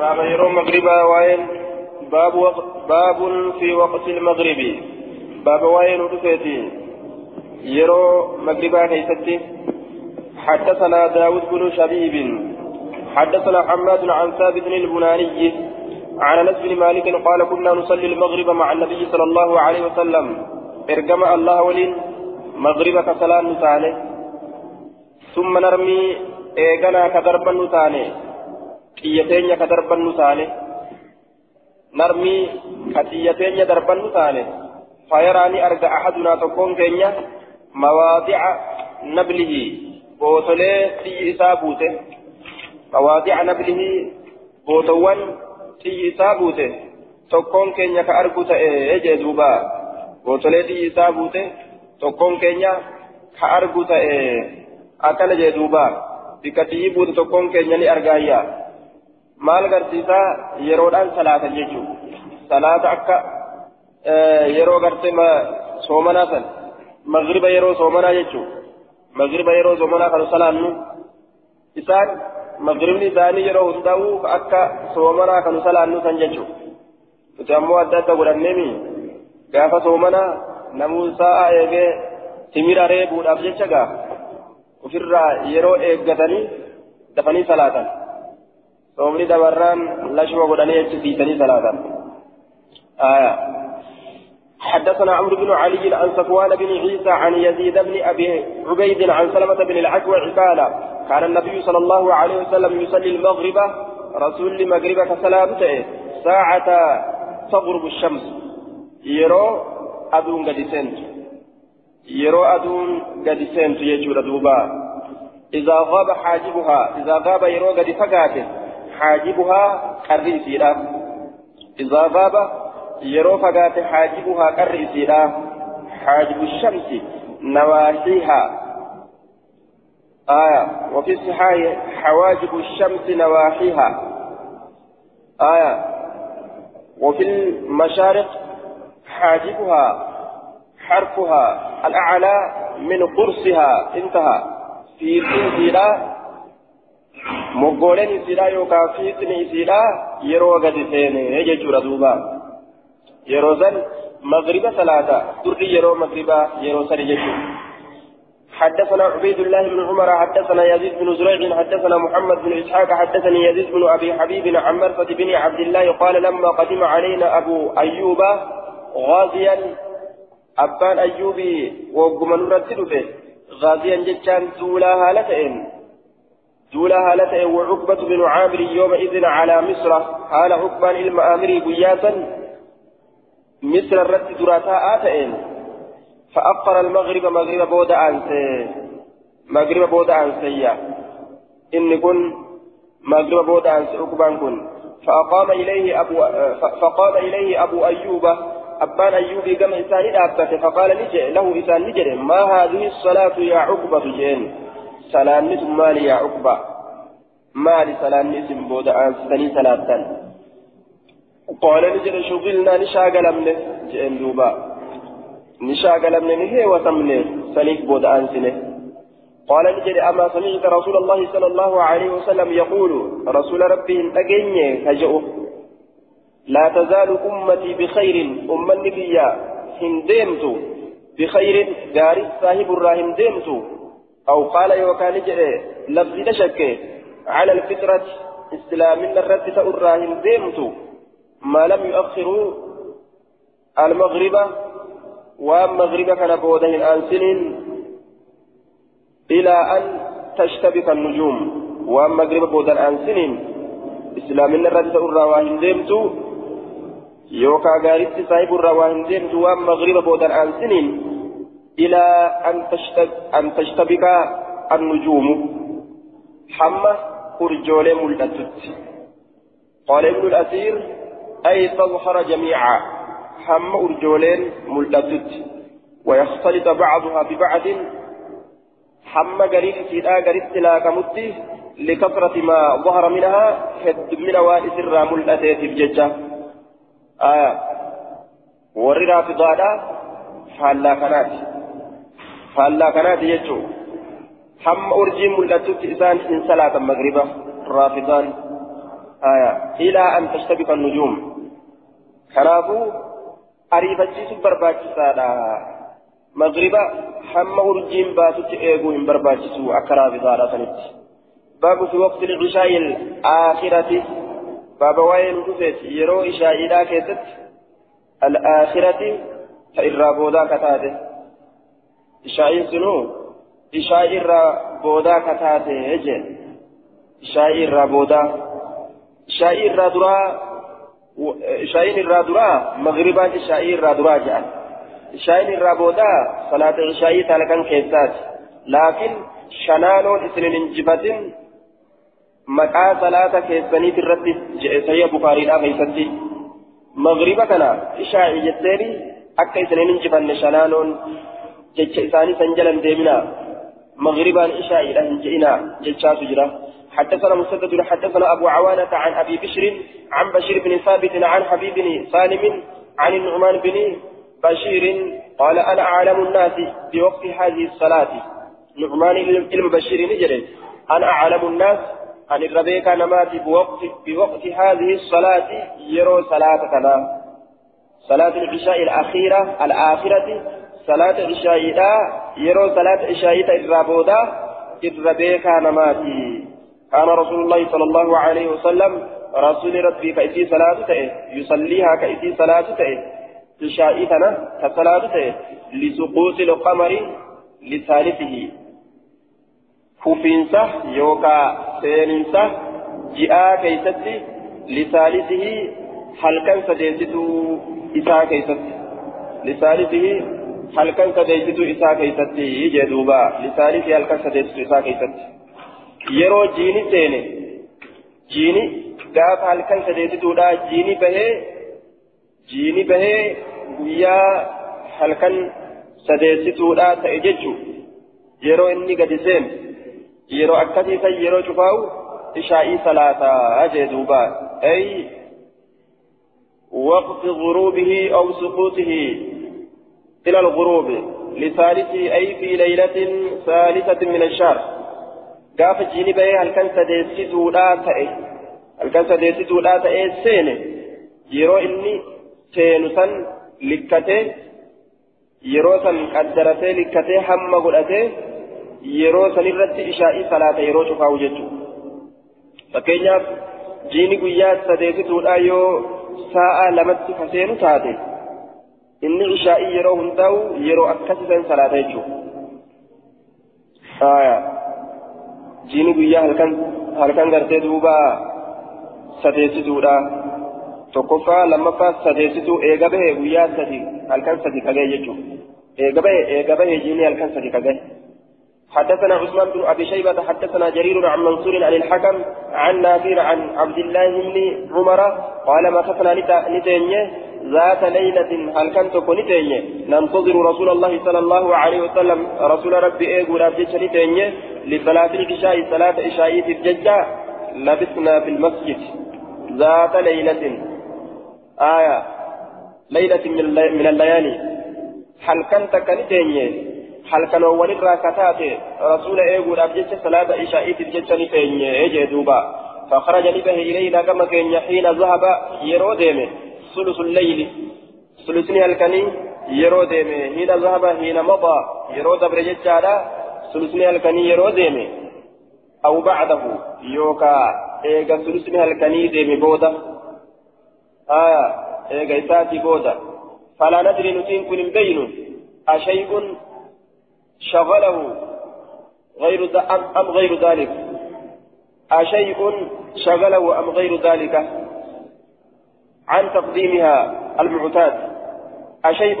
باب يروم مغربا وين؟ باب وق... باب في وقت المغرب. باب وين ودفيتي؟ يرو مغربا كيستي حدثنا داود بن شبيب. حدثنا حماد عن ثابت البناني عن أنس بن مالك قال كنا نصلي المغرب مع النبي صلى الله عليه وسلم. ارجم الله ولين مغربك صلاه نتاني. ثم نرمي ايغنا كدربا نتاني. Ni arga ahadunaa tokkoon keenya mawaadica nablihi bootolee xiyyi isaa buute mawaadica nablihi bootowwan xiyyi isaa buute tokkoon keenya ka argu ta'e jee duuba bootolee xiyyi isaa buute tokkoon keenya ka argu ta'e akkana jee duuba bikka xiyyi buute tokkoon keenya ni argaayyaa maal garsiisaa yeroodhaan salaatan jechuudha salaata akka yeroo gartee soomanaa san magriba yeroo soomanaa jechuudha magriba yeroo soomanaa kan salaannu isaan magribni isaanii yeroo hundaa'u akka soomanaa kan salaannu san jechuudha nuti ammoo adda adda godhanneemi gaafa soomanaa namuu sa'a eegee timira reebuudhaaf jecha gaa ofirraa yeroo eeggatanii dafanii salaatan. صومني دبران لشوا قدني يجسيتني ثلاثة آية حدثنا عمرو بن علي عن صفوان بن عيسى عن يزيد بن ابي عبيد عن سلمة بن العكوع قال كان النبي صلى الله عليه وسلم يصلي المغرب رسول المغرب كسلامته ساعة تغرب الشمس يرو أدون قد سنت يرو أدون قد سنت يجور دوبا إذا غاب حاجبها إذا غاب يرو قد فقاته حاجبها كالرئيسيرا إذا غاب يرو فقات حاجبها كالرئيسيرا حاجب الشمس نواحيها آية وفي الصحاح حواجب الشمس نواحيها آية وفي المشارق حاجبها حرفها الأعلى من قرصها انتهى في سنسيرا moggooleen isiidha yookaan fiixni isiidha yeroo gadi seene jechuudha duuba. Yeroo san salaata durri yeroo magriba yeroo sani jechuudha. حدثنا عبيد الله بن عمر حدثنا يزيد بن زريع حدثنا محمد بن اسحاق حدثني يزيد بن ابي حبيب عن مرثد بن عبد الله قال لما قدم علينا ابو ايوب غازيا ابان ايوبي وقم نرتد غازيا جتان زولا هالتين دولا هالته وعقبة بن عامر يومئذ على مصر. حال عقبة المآمري بياتا. مصر الرد دراتا آتئين فأقر المغرب مغرب بودا أنسي. مغرب بودا أنسيا. إن كن مغرب بودا أنسي عقبان كن. فأقام إليه أبو فقام إليه أبو أيوب. أبان أيوب كما إنسان فقال له إنسان ما هذه الصلاة يا عقبة جين sun maali yaa uqba maali salaanni isin booda aansitanii salaattan qaala ni jedhe shugilnaa ni shaagalamne jedhen duuba ni shaagalamne ni heewatamne saniif booda aansine قال نجد أما سمعت رسول الله صلى الله عليه وسلم يقول رسول ربي أجني هجأه لا تزال أمتي بخير أم النبي هندمت بخير دار صاحب الراهن دمت أو قال يوكان جري لفظ نشك. على الفطرة إسلام الرد تأراهن ديمت. ما لم يؤخروا المغرب والمغرب كان بودهن آن سنين إلى أن تشتبك النجوم والمغرب بودهن آن سنين. إسلام الرد تأراهن ديمت. يوكا غاريت صاحب الرواهن ديمت والمغرب بودهن آن سنين. إلى أن تشتبك, أن تشتبك النجوم. حمى أرجول ملتت قال ابن الأثير أي تظهر جميعا. حمى أرجولين ملتت ويختلط بعضها ببعض. حمى قريب سيدا قريب تلاك متي لكثرة ما ظهر منها هد من وائس الرام الأتيت بججة ورنا في ضادا فهلا كانت. Faallaa kanaati jechuun hamma urjiin mul'atutti isaan in salaatan magriba raafidaan. آية إلى أن تشتبك النجوم كنافو أريفتشيس برباكسادا مغربا هم أرجين باتت إيغو برباكسو أكرا بذارة سنت باب في وقت العشاء الآخرة باب وين رفت يرو إشاء إلى كيست الآخرة فإرابودا كتاته إشاء سنو إشاء إرابودا كتاته يجي إشاء إرابودا إشاء إرادرا إشاء إرادرا مغربا إشاء إرادرا جاء إشاء إرابودا صلاة إشاء تلقن كيسات لكن شنانون إسنين انجبتين maqaa salaata keessaniit irratti sayya bukaariidhaa keessatti. Magriba kana ishaa'i jetteeni akka isaniin injifanne shanaanoon isaanii san jalan deemina. مغربا إشاء إلى هنجئنا جلشات جرا حدثنا مسدد حدثنا أبو عوانة عن أبي بشر عن بشير بن ثابت عن حبيب بن سالم عن النعمان بن بشير قال أنا أعلم الناس بوقت هذه الصلاة نعمان المبشر نجري أنا أعلم الناس عن الربيك نماتي بوقت, بوقت هذه الصلاة يرو صلاة كنا صلاة العشاء الأخيرة الآخرة صلاة العشاء يرو صلاة العشاء الرابودا الربيك نماتي كان رسول الله صلى الله عليه وسلم رسول ربي كأتي صلاة تأه يصليها كأتي صلاة تأه العشاء تنا كصلاة تأه لسقوط القمر لثالثه fufiinsa yookaan seeninsa ji'aa keessatti lisaalisihi halkan sadeessituu isaa keessatti lisaalisihi halkan sadeessituu isaa keessatti jedhuuba lisaalisihi halkan sadeessituu isaa keessatti yeroo jiini seene jiini gaafa halkan sadeessituudha jiini bahee jiini bahee guyyaa halkan sadeessituudha ta'e jechuun yeroo inni gadi seene. yeroo akkasii san yeroo cufaa'u ishaa'ii salaataa jee duuba ay وقت غروبه أو سقوطه إلى الغروب لثالثه أي في ليلة ثالثة من الشهر قاف جيني بيه هل كان سديسيتو لا تأي هل كان سديسيتو لا تأي سيني يرو إني سينسا لكته يرو سن قدرته لكته هم قلته yeroo sanirratti ishaa'ii salaata yeroo cufaa'u jechuudha fakkeenyaaf jiini guyyaa sadeesituudha yoo sa'a lamatti kaseenu taate inni ishaa'ii yeroo hundaa'u yeroo akkasisan salaata jechuudha jiini guyyaa halkan halkan gartee duuba sadeesituudha tokkoffaa lammaffaa sadeesituu eega bahe guyyaa sadi halkan sadi kagee jechuudha eega bahe eega bahe jiini halkan sadi kagee. حدثنا عثمان بن ابي شيبه حدثنا جرير عن منصور عن الحكم عن نافير عن عبد الله بن عمر قال ما كفنا نتينيه ذات ليلة هل كنت نتينيه ننتظر رسول الله صلى الله عليه وسلم رسول ربي ايغو رابجة نتينيه لصلاة العشاء صلاة عشاء في الججة لبثنا في المسجد. ذات ليلة. آية. ليلة من الليالي. هل كنت نتينيه halkanoowwan irraa kataate rasuula eeguudhaaf jecha salaata ishaa'iitiif jecha ni teenye jee duuba فخرج لبه إلينا كما كان حين ذهب يرو ديمه. ثلث الليل. ثلثني الكني يرو ديمه حين ذهب حين مضى يرو دبر ججالا ثلثني الكني يرو ديمه أو بعده. يوكا إيغا ثلثني الكني ديمه بودا آية إيغا إساتي بودا فلا ندري نتين كن بين أشيء شغله غير أم غير ذلك؟ أشيء شغله أم غير ذلك؟ عن تقديمها المعتاد. أشيء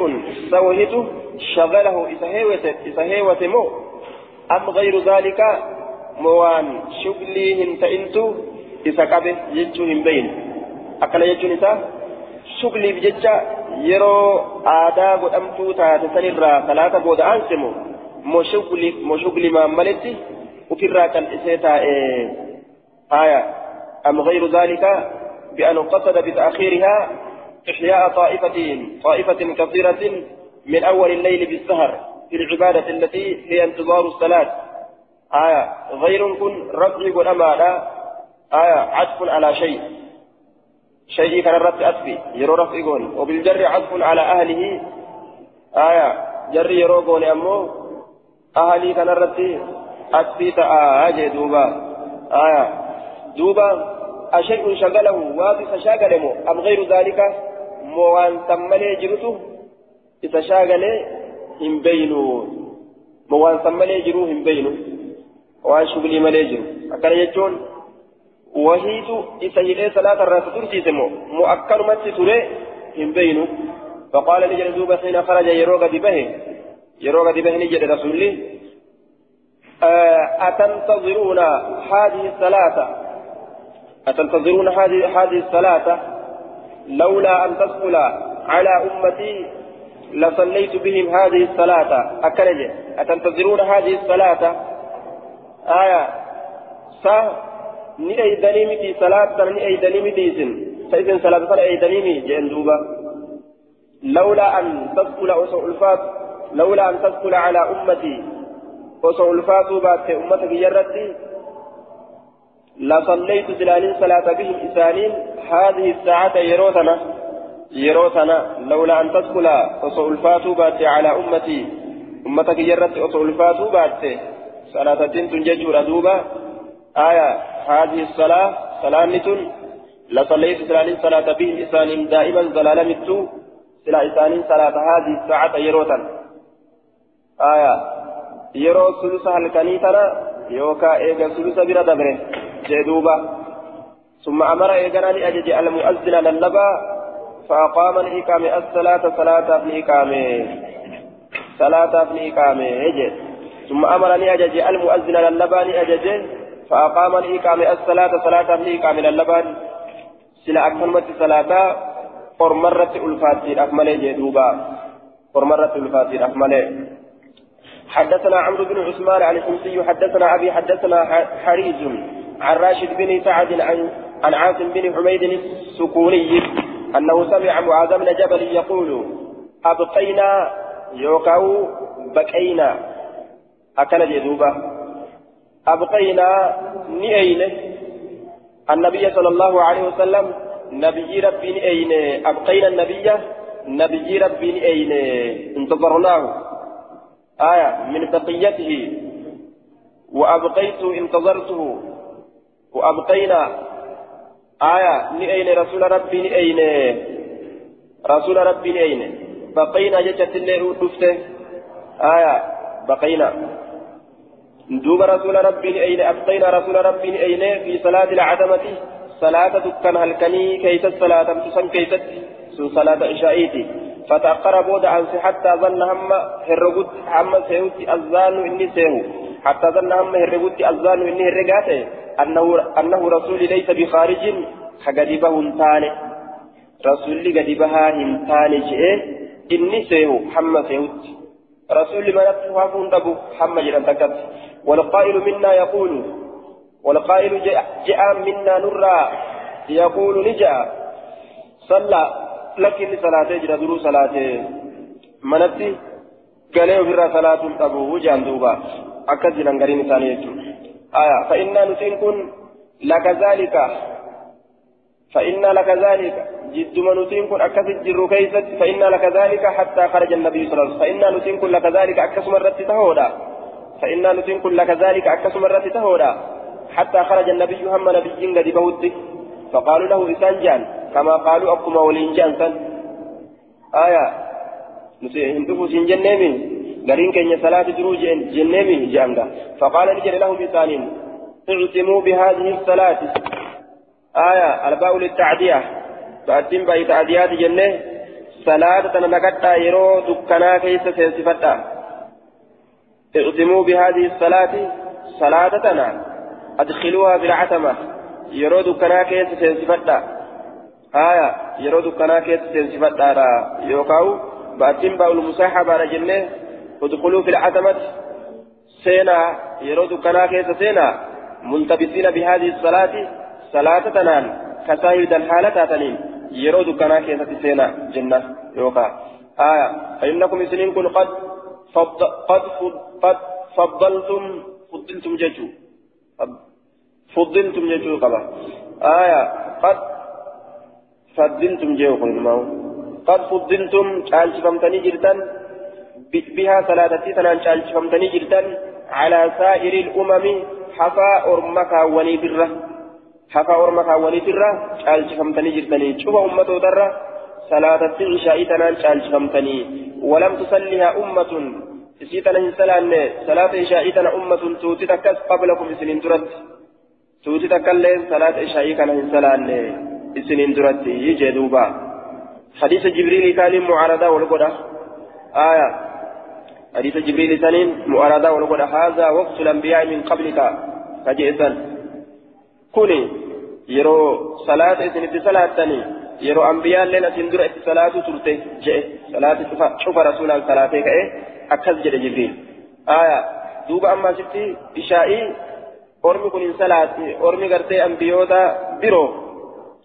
سوهته شغله إسهيوة مو. أم غير ذلك موان شغليهن تئنتو إسكابه يجوهم بين. أكل يجون إسا شغلي بججة يرو آداء قدامتو تاتسنرا ثلاثة بود أنسمو مشغل مشغل ما ملتي وفرا كان إسيتا آية. أم غير ذلك بأن قصد بتأخيرها إحياء طائفة طائفة كثيرة من أول الليل بالسهر في العبادة التي هي انتظار الصلاة. آية غير كن رفع والأمانة آية عطف على شيء. شيء كان رت أسفي يرو رفقون وبالجر عطف على أهله. آية جر يرو قول أمو أهلي كان رت أسفي تآجي دوبا. آية دوبا أشيء شغله وابس شاغله أم غير ذلك؟ موان تملي جرته إذا شاغله هم بينو موان تملي جرو هم بينو وأن شغلي ملي جرو. أكان يجون وهيت إذا هي صلاة الرأس ترسي سمو. مؤكد متي تري هم بينو فقال لي جلدوب حين خرج يروغ به يروغ به نجد رسولي أتنتظرون هذه الصلاة؟ أتنتظرون هذه هذه الصلاة لولا أن تدخل على أمتي لصليت بهم هذه الصلاة أكرج أتنتظرون هذه الصلاة آية miti salaat sana ni eeydanii miti isin ta isin salaata sana eeydanii jeen duuba لولا أن تدخل أسو الفات لولا أن تدخل على أمتي أسو الفات بات أمتك جرتي لصليت سلالين صلاة بهم إسانين. هذه الساعة يروتنا يروتنا. لولا أن تدخل أصول الفاتو على أمتي. أمتك جرت أصول الفاتو بات. صلاة تنججور أدوبا آية هذه الصلاة صلاة نتن لصليت سلالين صلاة بهم إسانين. دائما زلالة متو. سلا إسانين صلاة هذه الساعة يروتنا آية يرو سلسة الكنيتنا يوكا إيجا سلسة بلا دبره جدوبا. ثم أمر إيقنا أجج المؤذن للبا فأقام الإقامة. الصلاة صلاة في إقامة. صلاة في إقامة. ثم أمرني أجج المؤذن للبا أجج فأقام الإقامة. الصلاة صلاة في إقامة للبا. سلا أكملت صلاة. قرمرة الفاتحة أكمل جدوبا. قرمرة الفاتحة أكمل. حدثنا عمرو بن عثمان عن الحمصي. حدثنا أبي. حدثنا حريز. عن راشد بن سعد عن عاصم بن حميد السكوني أنه سمع معاذ بن جبل يقول أبقينا يوكاو بكينا أكل جدوبة. أبقينا نئين. النبي صلى الله عليه وسلم نبي ربي نئين. أبقينا النبي. نبي ربي نئين. انتظرناه. آية من بقيته. وأبقيت انتظرته. وأبقينا. آية نئين رسول ربي نئين رسول ربي نئين بقينا جتت اللي دفته آية بقينا. دوب رسول ربي نئين أبقينا رسول ربي نئين في صلاة العتمة. صلاة دكان هلكني كيست صلاة تسن كيست صلاة عشائيتي فتأخر بود حتى ظن هم هرقود هم سيوتي الظان إني سيهو حتى ظن هم هرقود الظان إني هرقاته أنه رسول ليس بخارج خجدبه هنتاني رسول قدبها هنتاني جئ إني سيهو حم سيهوت رسول ما نفسه فندبو حم جران تكت. والقائل منا يقول والقائل جاء منا نرى يقول نجا. صلى لكن صلاة جرى درو صلاة منتي قالوا في صلاة تبو وجان دوبا. أكد لنقرين ثانية آية فإنا نتنكن لك ذلك. فإنا لك ذلك. جد ما نتنكن أكثر جر كيست. فإنا لك ذلك حتى خرج النبي صلى الله عليه وسلم. فإنا نتنكن لك ذلك أكثر مرة تهودا. فإنا نتنكن لك ذلك أكثر مرة تهودا. حتى خرج النبي هم نبي قد بوته فقالوا له إسانجان كما قالوا أقم ولينجان سن. آية. نسي هندوه سنجن قرين كن صلاة دروج جنمي جانغا فقال نجري لهم بثانين اعتموا بهذه الصلاة آية الباء للتعدية فأتم بأي تعديات جنة صلاة تنكتا يرو دكنا كيس سيسفتا اعتموا بهذه الصلاة صلاة تنا أدخلوها في العتمة يرو دكنا كيس سيسفتا آية يرو دكنا كيس سيسفتا يوكاو بأتم بأ المصاحبة جنة ادخلوا في العتمة. سينا يرود كنا كيس سينا. ملتبسين بهذه الصلاة. صلاة تنان كسايد الحالة تنين يرود كنا كيس سينا. جنة. يوكا آية. فإنكم سنين كن قد فض قد فض قد فضلتم. فضلتم ججو. فضلتم جيتو قبا. آية. قد فضلتم جيوكم قد فضلتم. شالشفمتني جرتان بها ثلاثة سنة شالشفمتني جرتان على سائر الأمم. حفا أرمكا ونيبرة حفا أرمكا ونيبرة شالشفمتني جرتاني شوف أمته درة صلاة العشاء تنان شالشفمتني ولم تصليها أمة. سيتنا هنسلان صلاة عشاء تنا أمة. توتي تكس قبلكم سنين درت توتي تكلين صلاة عشاء كان هنسلان سنين درت يجي دوبا. حديث جبريل كان معارضة والقدة آية. حديث جبريل سنين معارضة والقدة هذا وقت الأنبياء من قبلك فجئتا كوني يرو صلاة سنين صلاة تاني يرو أنبياء لنا سندر صلاة ترتي جئ صلاة شوف رسول الله صلاة كأي أكز جد جبريل. آية دوبا أما شفتي إشائي أرمي كن صلاة أرمي قرتي أنبيوتا برو.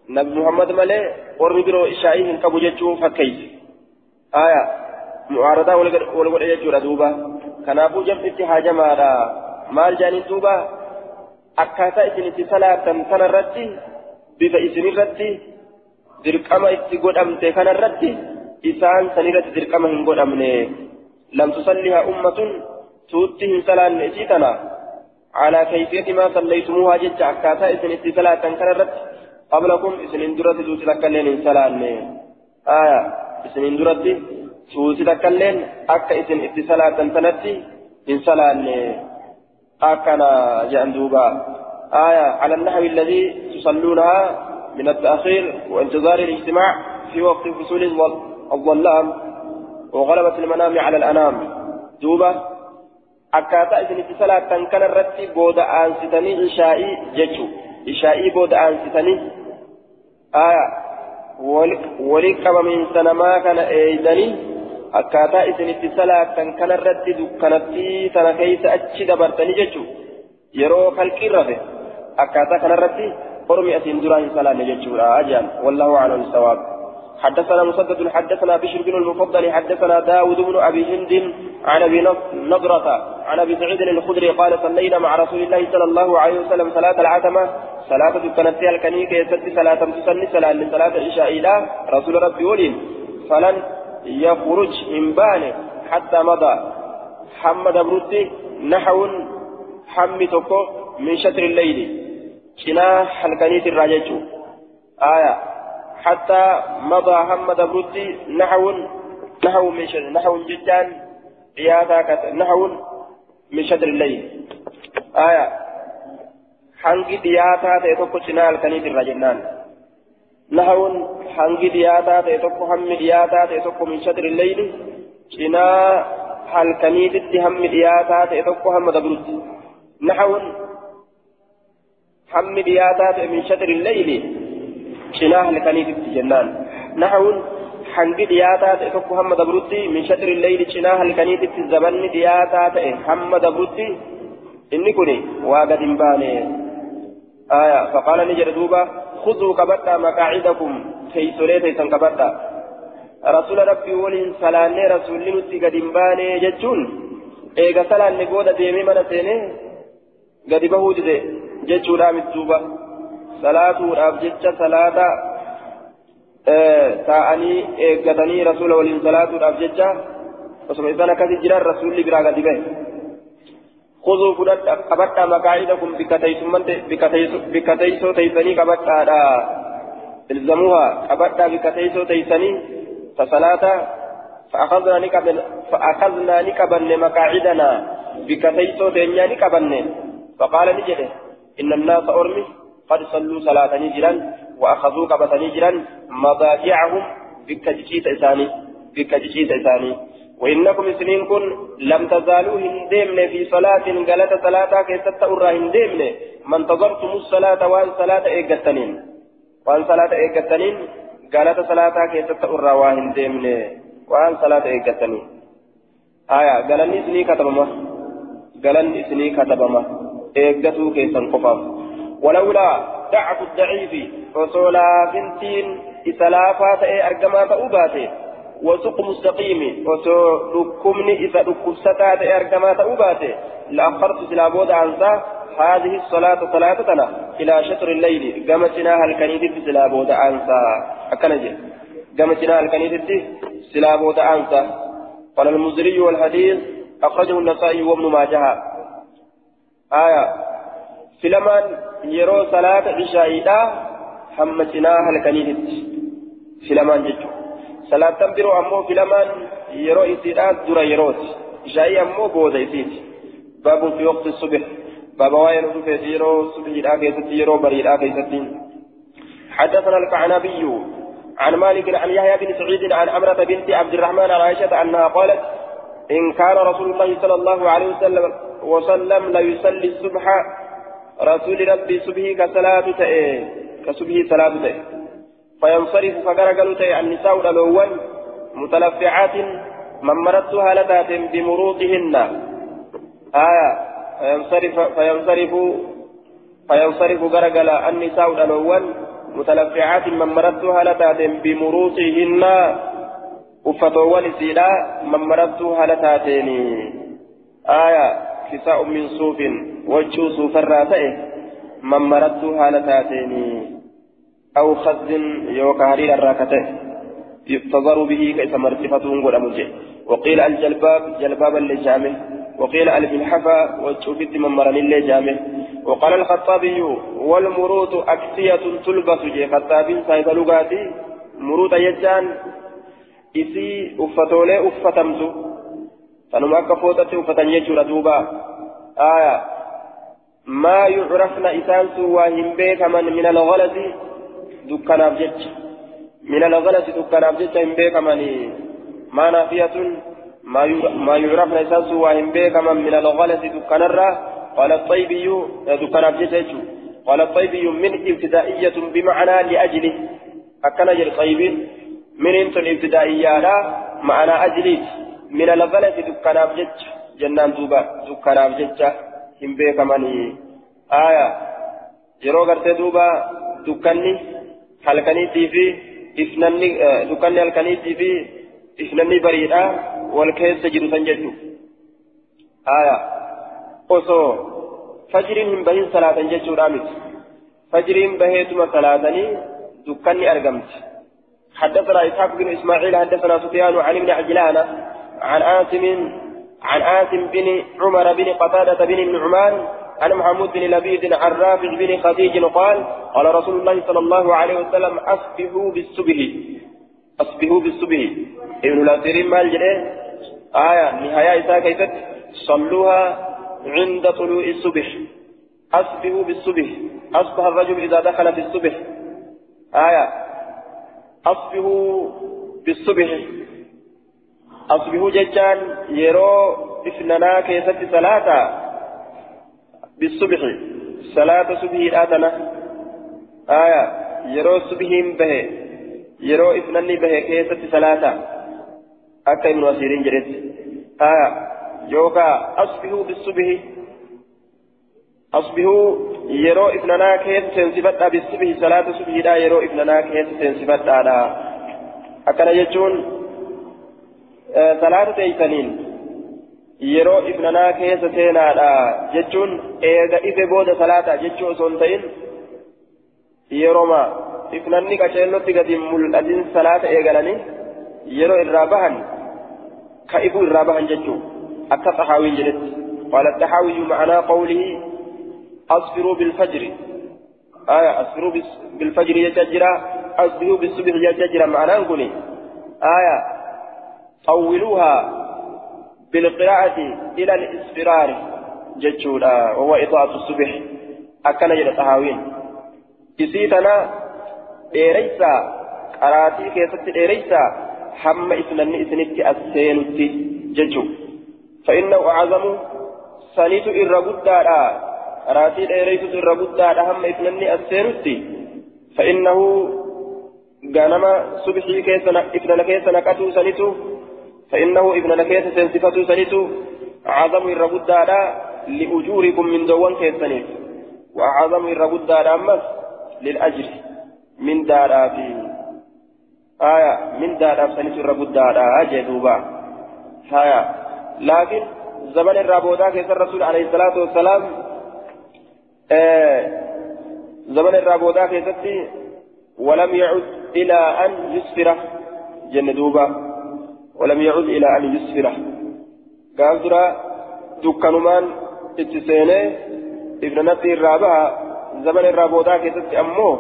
نبي محمد مالي أرمي برو إشائي هن كبو جتشو فكيس آية معارضة ولقد يجور دوبا كنابو جمعتي حاجة مالا مال جاني دوبا akkaataa isin itti salaatan kanarratti bifa isinirratti dirqama itti godhamte kanarratti isaan sanirratti dirqama hin godhamne lam tusalliha ummatun tuutti hin salaanne isii tana على كيفية ما صليتموها جج أكاتا إذن اتصالات كنرت قبلكم إذن اندرت توسي تكلين إنسالان آية إذن اندرت توسي تكلين أكا إذن اتصالات تنتي إنسالان أكنا جندوبا آية على النحو الذي تصلونها من التأخير وانتظار الاجتماع في وقت فصول الظلام وغلبة المنام على الأنام دوبة akkaataa isinitti salaattan kanarratti booda aansitanii ishaa'ii jechu. Ishaa'ii booda aansitanii. Walii qabamiinsa namaa kana eeydanii akkaataa isinitti salaattan kanarratti dukkanattii sana keeysa achi dabartanii jechu yeroo kalqiin rafe akkaataa kanarratti ormi asiin duraa hin salaanne jechuudha ajaan wallahu aclam sawaab. حدثنا مسدد حدثنا بشر بن المفضل حدثنا داود بن أبي هند عن أبي نضرة عن أبي سعيد الخدري قال صلينا مع رسول الله صلى الله عليه وسلم صلاة العتمة. صلاة كانت الكنيكة يسد صلاة تسني صلاة لصلاة العشاء إلى رسول ربي ولين. فلن يخرج من بان حتى مضى. حمد برودي نحو حمي تكو من شطر الليل. شنا حلقانيت الراجج آية. حتى مضى حمد برودي نحو نحو من شطر نحو جدان قيادا نحو من شطر الليل. آية. hangi dhiyaataa ta'e tokko cinaa halkaniit tokko hammi dhiyaataa ta'e tokko min shatri leyli cinaa halkaniititti hammi dhiyaataa ta'e tokko hamma dabrutti nahawun hammi dhiyaataa ta'e min shatri leyli cinaa halkaniititti jennaan nahawun hangi dhiyaataa ta'e tokko hamma dabrutti min shatri leyli cinaa halkaniititti zabanni dhiyaataa ta'e hamma dabrutti inni kun waa gad hin baane آية فقال نجر دوبا خذوا كبتا مقاعدكم. في سوريت سن كبتا رسول ربي ولين سلاني رسول نتي قدم باني جتون إيغا سلاني قودة ديمي من سيني. قد بهود دي جتشو رامي دوبا. صلاة وراب جتشا صلاة تاءني إيغتني رسول ولين صلاة وراب جتشا وسمع إذا كذي جرار رسول لي برا قد بيه خذوا فلت قبطا مقاعدكم بكتيسو تيسني قبطا الزموها قبطا بكتيسو تيسني فصلاة فأخذنا نكبن فأخذنا نكبن مقاعدنا. بكتيسو تينيا نكبن فقال نجده إن الناس أرمي قد صلوا صلاة نجرا وأخذوا قبطا نجرا. مضاجعهم بكتيسو إساني بكتيسو إساني. وإنكم سنين كن لم تزالوا هندمن في صلاة قالت صلاة كيست أرى هندمن من تظرتم الصلاة وان صلاة إيقتنين. وان صلاة إيقتنين قالت صلاة كيست أرى وهندمن وان صلاة إيقتنين. آية قالني سني كتبما. قالني سني كتبما. إيقتوا كيسا قفاف. ولولا دعف الضعيف فصولا بنتين إسلافات أرقما فأباتي وسوق مستقيم. وسو ركمني إذا ركبستا أركما تأوباته لأخرت سلابود عنسا هذه الصلاة صلاتنا إلى شطر الليل. قامتنا هل كنيدت سلابود أنسى؟ أكنجي قامتنا هل كنيدت سلابود أنسى؟ قال المزري والحديث أخرجه النسائي وابن ماجه. آية. فلمان يرو صلاة عشاء همتنا هل كنيدت جدو تنبرو أمو فلمان يرو إسيرات در يروت عشاء أمو بودا إسيت باب في وقت الصبح باب وين رفيت يرو صبح لا كيست يرو بري لا كيست حدثنا الكعنبي عن مالك عن يحيى بن سعيد عن أمرة بنت عبد الرحمن عن عائشة أنها قالت إن كان رسول الله صلى الله عليه وسلم وسلم لا يصلي الصبح رسول ربي صبحي كصلاة تأي كصبحي صلاة تأي فينصرف فقرقل تأي النساء الأول متلفعات من مرت هالتات بمروطهن. آية فينصرف فينصرف فينصرف غرغل النساء الأول متلفعات من مرتها لتات بمروطهن. أفتوال سيلا من مرتها لتاتين آية كساء من صوف وجه صوف الراتئ من مرتها لتاتين أو خز يوكا هرير الراكتة. يفتضر به كيس مرتفتون قد وقيل الجلباب جلبابا لجامه وقيل من مرن الله جامع. وقال الخطابي والمروط أكسية تلبس جي. خطاب صاحب لغاتي مروط يجان. إسي أفتولي أفتمت فنما كفوتة أفتن يجور دوبا. آية. ما يعرفن إسان سواهم بيك من من الغلط دكان أبجج من الغلط دكان أبجج هم بيك من ما نافية ما يعرف نساس وهم بيك من من الغلس دكانرا قال الطيبي دكان أبجيجو قال الطيبي من ابتدائية بمعنى لأجله أكن جل طيب من انت الابتدائية لا معنى أجلي من الغلس دكان أبجيج جنان دوبا دكان أبجيج هم بيك من آية gartee duuba dukkanni halkaniitii fi ifnanni dukkanni halkaniitii fi ifnanni bariidha wal keessa jiru san jechuun haya osoo fajriin hin bahin salaatan jechuudha miti fajriin baheetuma salaatanii dukkanni argamti حدثنا إسحاق بن إسماعيل حدثنا سفيان عن ابن عجلان عن آسم عن آسم بن عمر بن قتادة بن النعمان عن محمود بن لبيد عن رافع بن خديج قال قال رسول الله صلى الله عليه وسلم أصبحوا بالصبح. أصبحوا بالصبح. ابن الأثيرين مال جده. آية نهاية إساء كيفت؟ صلوها عند طلوع الصبح. أصبحوا بالصبح. أصبح الرجل إذا دخل في الصبح. آية أصبحوا بالصبح. أصبحوا ججان يرو إفننا كيفت صلاة بالصبح صلاة صبح آتنا آية يرو صبحهم به يرو إفنني به كيفت صلاة akka ibnu asiiriin jedhetti aya yookaa asbihuu bisubhi asbihuu yeroo ifnanaa keessa seensifadhaa bisubhi salaata subhiidha yeroo ifnanaa keessa seensifadhaadha akkana jechuun salaata teeysaniin yeroo ifnanaa keessa seenaadha jechuun eega ife booda salaata jechuu osoo hin ta'in yeroma ifnanni qaceellotti gadi mul'atin salaata eegalanii yeroo irraa bahan كإبو الرابع جتو أكا طحاوي جلت قال الطحاوي معنى قوله أصبروا بالفجر آية أصبروا بالفجر يججرا أصبروا بالصبح يججرا معنى نقولي آية طولوها بالقراءة إلى الإصفرار جتشولا وهو إطاعة الصبح. أكن جل طحاوين إسيتنا إيريسا. قراتي كيست إيريسا. هم إسنن إسنت السينت ججو فإنه أعظم. سنيت إرغدادا راتي إيريت إرغدادا هم إسنن السينت فإنه غنما صبحي كيسنا إفنن كيسنا كتو سنيتو. فإنه إفنن كيس سنسفتو سنيتو أعظم إرغدادا لأجوركم من دوان كيسنيف وأعظم إرغدادا أمس للأجر من دارا فيه آية من دار أفسنت الرب دارا جدوبا آية لكن زمن الرابودا كيس الرسول عليه الصلاة والسلام آه زمن الرابودا كيستي ولم يعد إلى أن يسفره جنة دوبا. ولم يعد إلى أن يسفره قال ترى دكانمان اتسيني ابن نتي الرابعة زمن الرابودا كيستي أمه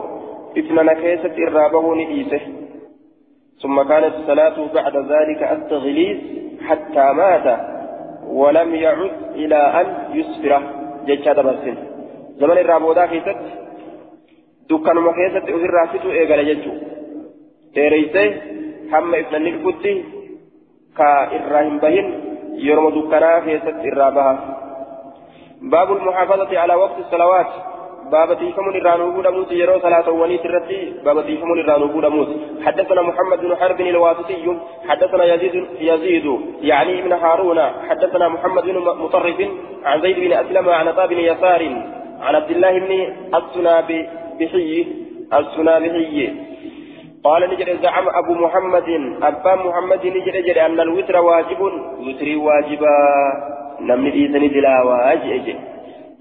ابن نكيست الرابه نئيسه. ثم كانت الصلاة بعد ذلك التغليظ حتى مات ولم يعد إلى أن يسفره جيتشا دبرسن. زمن الرابودا كيست dukkanuma keessatti ofirraa fituu eegala jechuudha dheereysee hamma ifnanni dhufutti ka irraa hin bahin yeroo dukkanaa keessatti irraa baha. باب المحافظة على وقت الصلوات باب تيفمون الرانوبو دموت يرو صلاة ونيت الرتي باب تيفمون الرانوبو دموت حدثنا محمد بن حرب الواسطي حدثنا يزيد يزيد يعني ابن هارون حدثنا محمد بن مطرف عن زيد بن أسلم عن عطاء بن يسار عن عبد الله بن السنابي بحي السنابحي قال نجد زعم أبو محمد أبا محمد نجد جد أن الوتر واجب وتري واجبا. نمني إيساني دلا واجب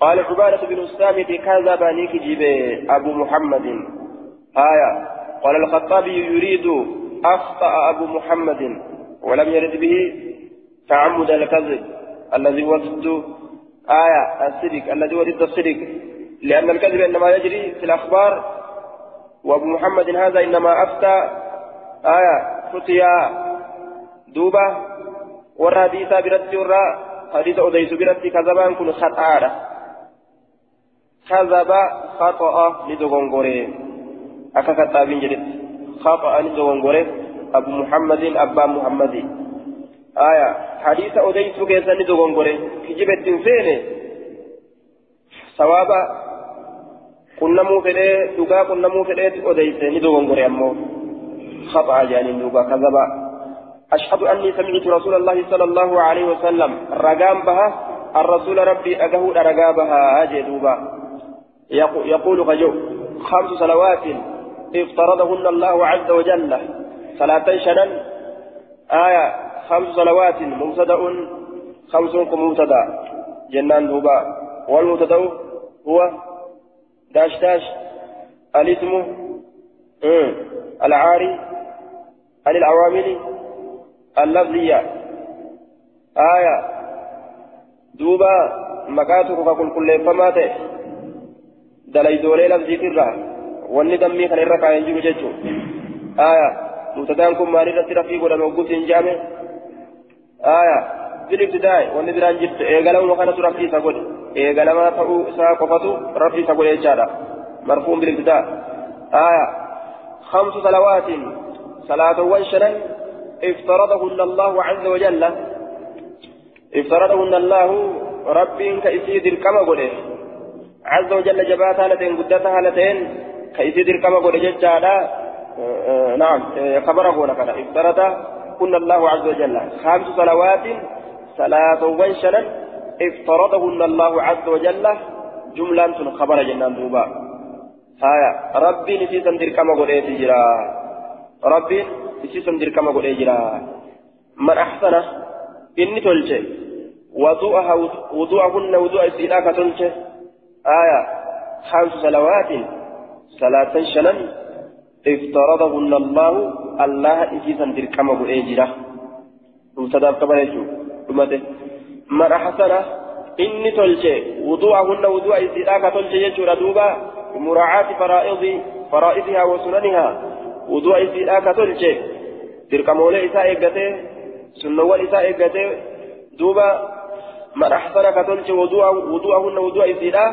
قال عبادة بن الصامت كذب نيك جيب أبو محمد. آية قال الخطابي يريد أخطأ أبو محمد ولم يرد به تعمد الكذب الذي هو ضد آية الصدق الذي هو ضد الصدق. لأن الكذب إنما يجري في الأخبار وأبو محمد هذا إنما أفتى آية فتيا دوبة ورا حديثا برتي ورا حديث أديس برتي كذبان كن خطأ. كذب خطأ لدغنغوري. أكا كتابين جدت خطأ لدغنغوري. أبو محمد أبا محمد. آية. حديث أديس كيسا لدغنغوري؟ كجبت فيني. ثوابا qunnamuu fedhee dhugaa qunnamuu fedheeti odeyse ni dogongore ammoo. خطأ جانين دوبا كذبا أشهد أني سمعت رسول الله صلى الله عليه وسلم رقام بها الرسول ربي أجه رقام بها أجي دوبا يقول فجو خمس صلوات افترضهن الله عز وجل صلاة شنن آية خمس صلوات مبتدأ خمس مبتدأ جنان دوبا والمبتدأ هو داش داش الاسم العاري عن العوامل اللفظية آية دوبا مكاتب فكل كل فما ته دلي دولي لفظي wanni dammii kana irra kaayan jiru jechuun aya mutadaan kun maalirratti rafii godhame hogguutti hin biraan jirtu eegalama kanatu rafii isa godhe. Eegalama ta'uu isaa qofatu rafii isa godhe jechaadha. Marfuun bilibtidaa aya خمس صلوات صلاة وشرا افترضهن الله عز وجل افترضهن الله ربي كيسيد الكما قوله عز وجل جبات هالتين قدتها هالتين كيسيد الكما قوله ججالا نعم خبره لك افترضهن الله عز وجل خمس صلوات صلاة وشرا افترضهن الله عز وجل. جملة خبر جنان دوبا. هايا ربي نسيسا دركما قوله تجرا ربي نسيسا دركما قوله جرا. من أحسن؟ إني تلجي وضوءها وضوءهن وضوء استيلاك تلجي آية خمس صلوات. صلاة شنن افترضهن الله الله نسيسا دركما قوله جرا. مبتدا كما tolche wudu'ahunna wudu'a isiidhaa ka tolche jechuudha duuba muraacaati faraa'idi faraa'idihaa wa sunanihaa wudu'a isiidhaa ka tolche dirqamoolee isaa eeggatee sunnawwan isaa eeggatee duuba mana hasana ka tolche wudu'ahunna wudu'a isiidhaa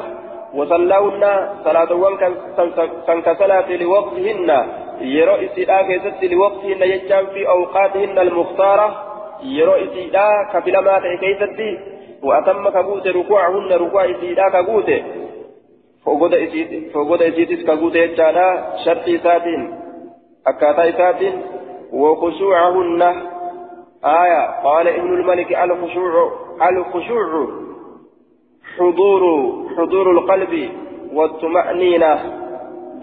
وصلاهن صلاتوان كان كصلاة لوقتهن يرى استدعاء كيست لوقتهن يجان في أوقاتهن المختارة filamaa ta'e keessatti wa'atamma ka guute rukuucahunna rukuuca isiidhaa ka guute fogoda isiitis ka guute jechaadha shartii isaatiin akkaataa isaatiin وخشوعهن آية قال ابن الملك الخشوع الخشوع حضور حضور القلب والطمأنينة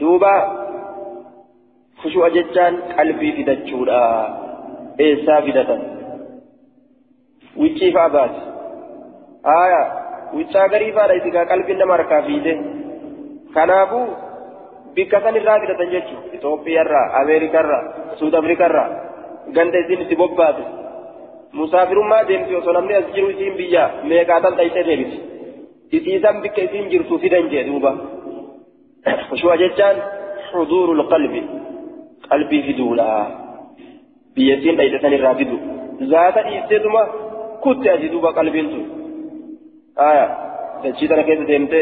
دوبا خشوع جتان قلبي في دجورا إيسا في دتن wiccii fa'aa baate aayaa wiccaa garii fa'aadha isigaa qalbiin nama harkaa fiide kanaafuu bikka san irraa fidatan jechuudha Itoophiyaarraa Ameerikaarraa Suud Afrikaarraa ganda isiin itti bobbaate musaafirummaa deemti osoo namni as jiru isiin biyya meeqaatan dhayitee deebiti isiisan bikka isiin jirtu fidan jee duuba xuduurul qalbi qalbii fiduudha biyya isiin dhayite san irraa fidu zaata dhiisteetuma duuba qalbiin tun aya dachii tana keessa deemte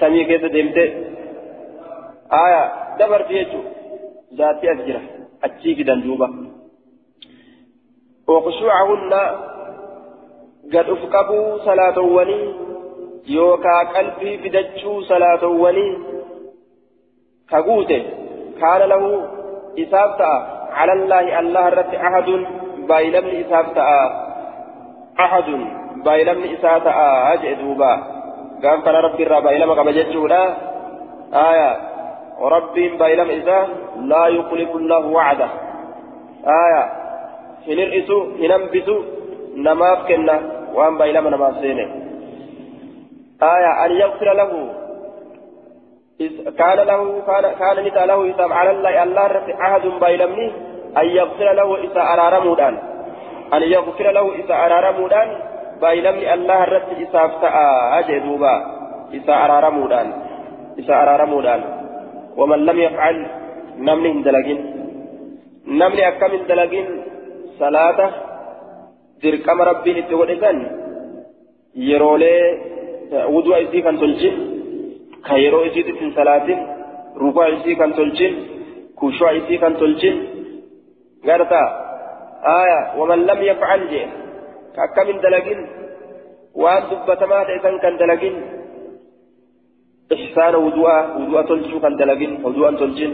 samii keessa deemte aya dabarti jechuu zaatti as jira achii fidan duuba وخشوعهن قد أفقبوا صلاة وني يوكا قلبي فدتشو صلاة وني كقوته كان له إسابة على الله الله رت أحد بايلم إسابة أحد. بايلم إسابة أجئ دوبا. قام كان ربي الرا بايلم كما جتشولا. آية. وربي بايلم إذا لا يخلف الله وعده. آية. هنرئسو هننبسو نماف كنا. وان بايلم نماف آية. أن يغفر له. كان له كان كان له إسام على الله الله عهد بايلمني. أن يغفر له إسا أرارمودان أن يغفر له إسا أرارمودان بايلمني الله رت إساف تأى أجدوبا إسا أرارمودان إسا أرارمودان ومن لم يفعل نمني هندلقين نمني أكم هندلقين صلاة دركم ربي إتودسان يرولي وضوء إسي كان تلجين كيرو إسي تتن صلاة ركوع إسي كان تلجين كوشوع إسي كان تلجين غرتا آية ومن لم يفعل جي كأكم دلقين وأن دبتما تأسن كان دلقين. إحسان وضوء وضوء تلجو كان دلقين وضوء تلجين.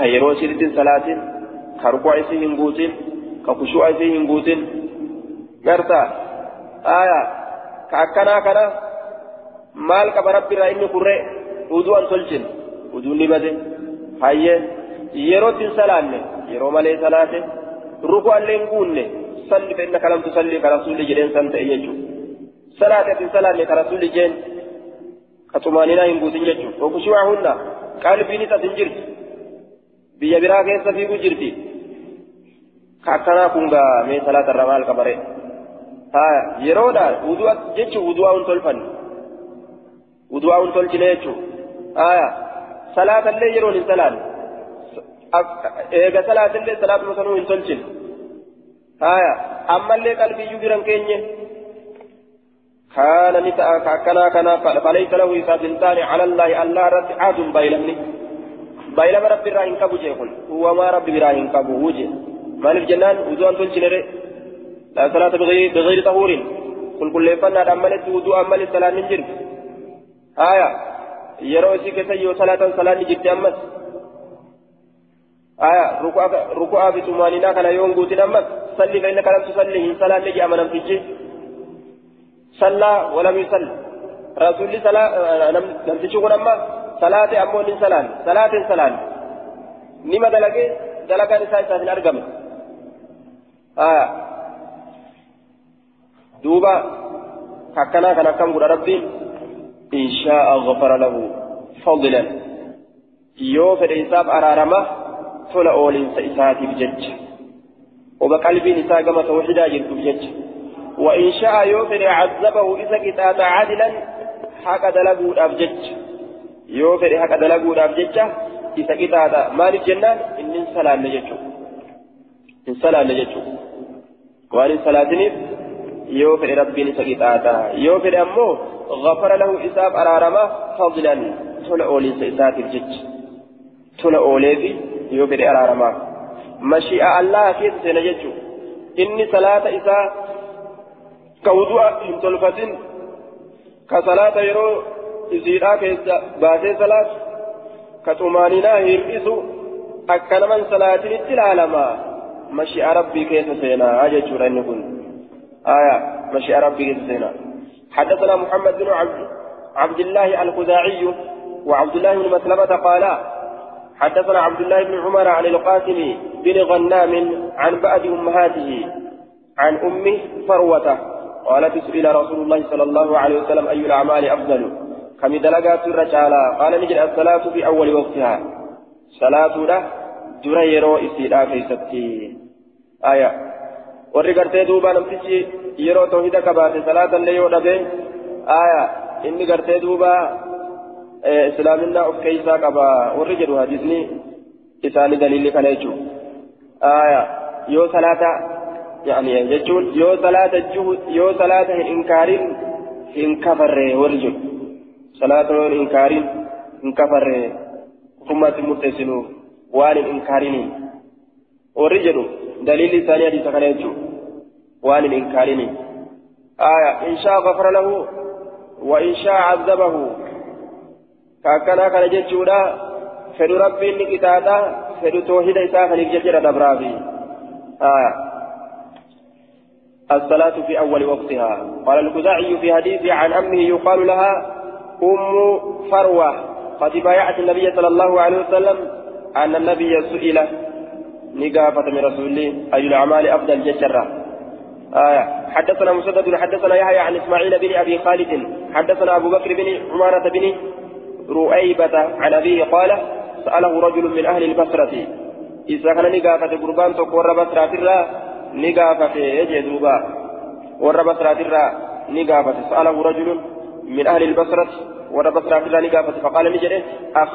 إسي تتن صلاة كركوع إسي هنقوتين كخشوع إسي هنقوتين. غرتا آية كأكنا كنا maal qaba rabbi irraa inni kurree uduu an tolchin uduu ni bade hayyee yerootti salaate ati hin salaanne ka rasulli jeen ka xumaaninaa hin guutin jechuudha fokushiwaa hunda qalbiinis as hin jirti biyya biraa keessa fiiguu jirti ka akkanaa kun gaa mee salaatarra maal qabare haya yeroodhaan uduu jechuun udu'aa hin tolfanne udu'aa hin tolchine jechuun aya salaatallee yeroon hin salaan eega salaatallee salaatuma sanuu hin tolchine aya ammallee qalbiyyuu biran keenye? كان نتاء كنا كنا فليس له سابنتان على الله الله رد عاد بايلمني بايلم رب راهن كبو جيكون هو ما رب راهن كبو وجه مال الجنان وزوان تلجنره لا صلاة بغير بغير طهور كل كل فنا أملت وضوء أمل الصلاة من جرب آية yeroo isii keessa yoo salaatan salaanni kana yoo hin guutin ammas salli fa inna kalam tusalli hin salaanne jedhama namtichi sallaa walam yusalli rasulli namtichi kun amma salaate ammoo hin salaanne salaate hin salaanne nima dalagee dalagaan isaa isaaf hin argamne aya duuba akkanaa kan akkam godha rabbiin إن شاء غفر له فضلا يوفر إساب أرارمة تلا أولين سإساتي بجج وبقلبي نساء كما توحيدا جلت بجج وإن شاء يوفر عذبه إذا كتات عادلا حق دلقود أبجج يوفر حق دلقود أبجج إذا كتات مال الجنان إن انسلام نججو انسلام نججو وأن انسلاتني يوفر ربي نسكتاتا يوفر أمو غفر له إساب أرارما فضلا تلا أولي سيسات الجج تلا أولي في يوفر أرارما مشيئة الله كيف سنججو إني صلاة إساء كوضوء من تلفتين كصلاة يرو إزيرا كيسا باسي صلاة كتمانينا هيرئسو أكنا من صلاة التلالما مشيئة ربي كيف سينا أججو رنكن آية مشيئة ربي كيف سينا حدثنا محمد بن عبد, عبد الله الخزاعي وعبد الله بن مسلمة قالا حدثنا عبد الله بن عمر عن القاسم بن غنام عن بعد أمهاته عن أمه فروة قالت سئل رسول الله صلى الله عليه وسلم أي الأعمال أفضل؟ كم دلقات الرجالة قال نجد الصلاة في أول وقتها. صلاة له در يرو إسيرا كيستي. آية. warri gartee duuba namtichi yeroo tawhida qabaate salaata illee yoo dhabe aya inni gartee duuba kana jechuu aya yoo salaata yani jechuun yoo salaata yoo salaata hin inkaarin hin kafarre warri jedhu salaata yoo hin inkaarin hin kafarre kufummaatti murteessinu waan hin inkaarinii warri jedhu دليل ثاني حديث كان يجو وان الإنكارين آية إن شاء غفر له وإن شاء عذبه لا فدو ربي إنك تاتا فدو توحيد إساء خليك ججر دبرابي آية الصلاة في أول وقتها قال الخزاعي في حديث عن أمه يقال لها أم فروة قد بايعت النبي صلى الله عليه وسلم أن النبي سئل نقافة من رسول الله أي الأعمال أفضل جشرة آية حدثنا مسدد حدثنا يحيى عن إسماعيل بن أبي خالد حدثنا أبو بكر بن عمارة بن رؤيبة عن أبيه قال سأله رجل من أهل البصرة إذا كان نقافة قربان تقور بصرة الرا نقافة يجدوبا ور بصرة الرا نقافة. سأله رجل من أهل البصرة ور بصرة الرا نقافة. فقال نجري أخ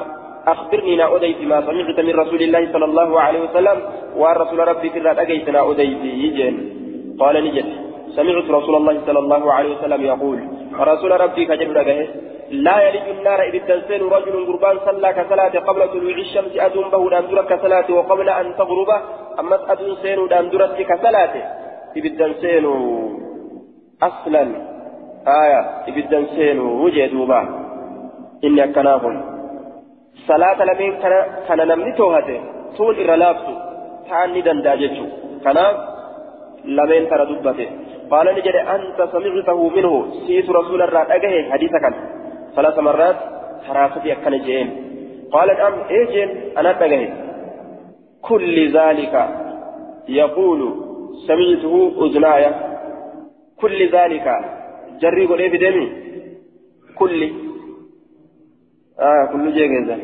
أخبرني نا أديت ما سمعت من رسول الله صلى الله عليه وسلم ورسول ربي في الرد أجيت نا أديت قال نجد سمعت رسول الله صلى الله عليه وسلم يقول رسول ربي كجل رجعه لا يلج النار إذ تنسين رجل قربان صلى كصلاة قبل طلوع الشمس أدون به داندرة كصلاة وقبل أن تغرب أما أدون سين داندرة كصلاة إذ تنسين أصلا آية إذ تنسين وجدوبا إني أكناهم. صلاة لمن كان نمني توهته طول إرلابسو تعني دنداجتشو. كان لمن ترى دبته قال نجد أنت سمعته منه سيت رسول الله أجه حديثك ثلاث مرات حرافتي أكن جين قال الأم إيه جين أنا أجه كل ذلك يقول سمعته أذناي كل ذلك جري قول إيه بدمي كل آه كل جيجا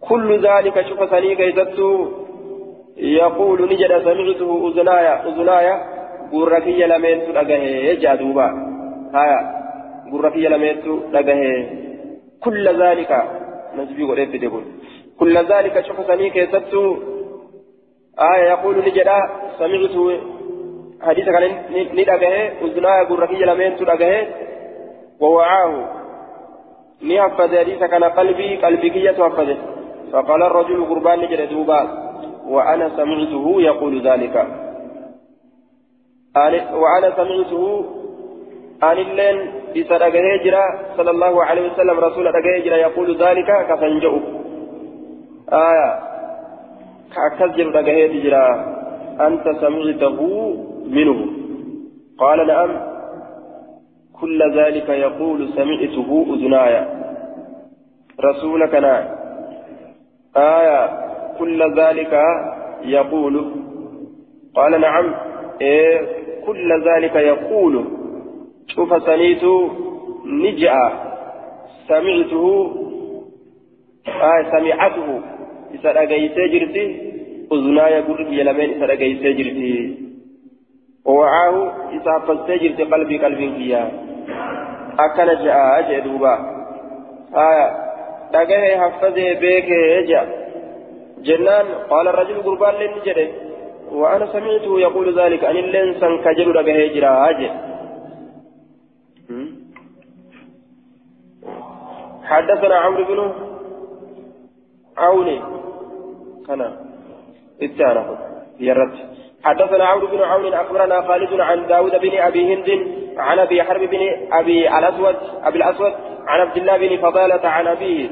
كل ذلك شوف سني كيزتو يقول نجد سمعته أذنايا أذنايا قركي لمن تلقاه جادوبا هايا قركي لمن تلقاه كل ذلك نسبي قريب بدبون كل ذلك شوف سني كيزتو آية يقول نجد سمعته حديث كان ندقاه أذنايا قركي لمن تلقاه ووعاه. haffade hadiisa kana qalbii qalbii kiyyatu haffade فقال الرجل قربان نجد دوبا. وأنا سمعته يقول ذلك. وأنا سمعته أن اللين بسرق هجرة صلى الله عليه وسلم رسول هجرة يقول ذلك كفنجأ آية. كأكثر هجرة أنت سمعته منه. قال نعم. كل ذلك يقول سمعته أذناي. رسولك نعم. آية. كل ذلك يقول. قال نعم. إيه كل ذلك يقول. شوف سنيت نجأ. سمعته. آية سمعته. إذا أجيت جرتي أذناي قرب يلمين إذا أجيت جرتي ووعاه إذا حفظت جرتي قلبي قلبي فيها. أكن جاء أجئ دوبا. آية dhagahe haffazee beekee jea qaala rajulu gurbaan leen ni jedhe وأنا سمعته يقول ذلك أن اللين كجل رجه جرا حدثنا عمرو بن عون. كان اتعرف يرد. حدثنا عمرو بن عون أخبرنا خالد عن داود بن أبي هند عن أبي حرب بن أبي الأسود أبي الأسود عن عبد الله بن فضالة عن أبيه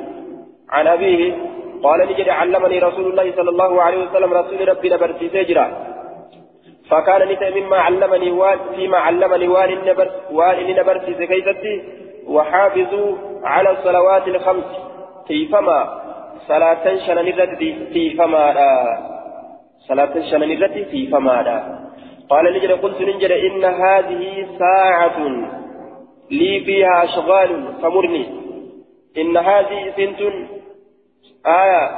عن أبيه قال نجد علمني رسول الله صلى الله عليه وسلم رسول ربي نبرتي سجرا فكان نتا مما علمني وان فيما علمني وان نبر وان نبرتي سكيتتي وحافظوا على الصلوات الخمس. كيفما صلاة شنن كيفما صلاة شنن كيفما قال نجد قلت نجد إن هذه ساعة لي فيها أشغال فمرني. إن هذه سنت آية.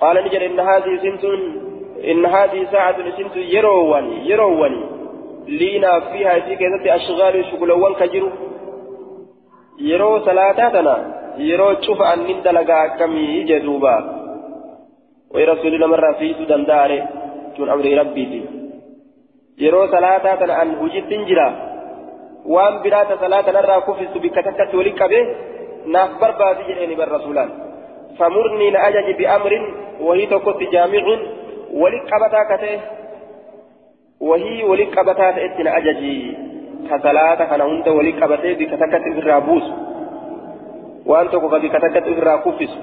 قال نجر إن هذه سنت إن هذه ساعة سنت يرووني يرووني. لينا فيها في كذا أشغال شغلوان كجرو يرو صلاتاتنا يرو تشوف أن من دلقا كمي جدوبا ويرسول الله مرة في سودان داري تون أمر ربي دي. يرو صلاتاتنا أن وجدت جرا waan biraata salaata narraa kufisu bikka takkatti waliin qabe naaf barbaadi jedheeni bar salaata kana hunda waliin qabatee bikka takkatti ofirraa buusu waan tokko ka bikka takkatti ofirraa kufisu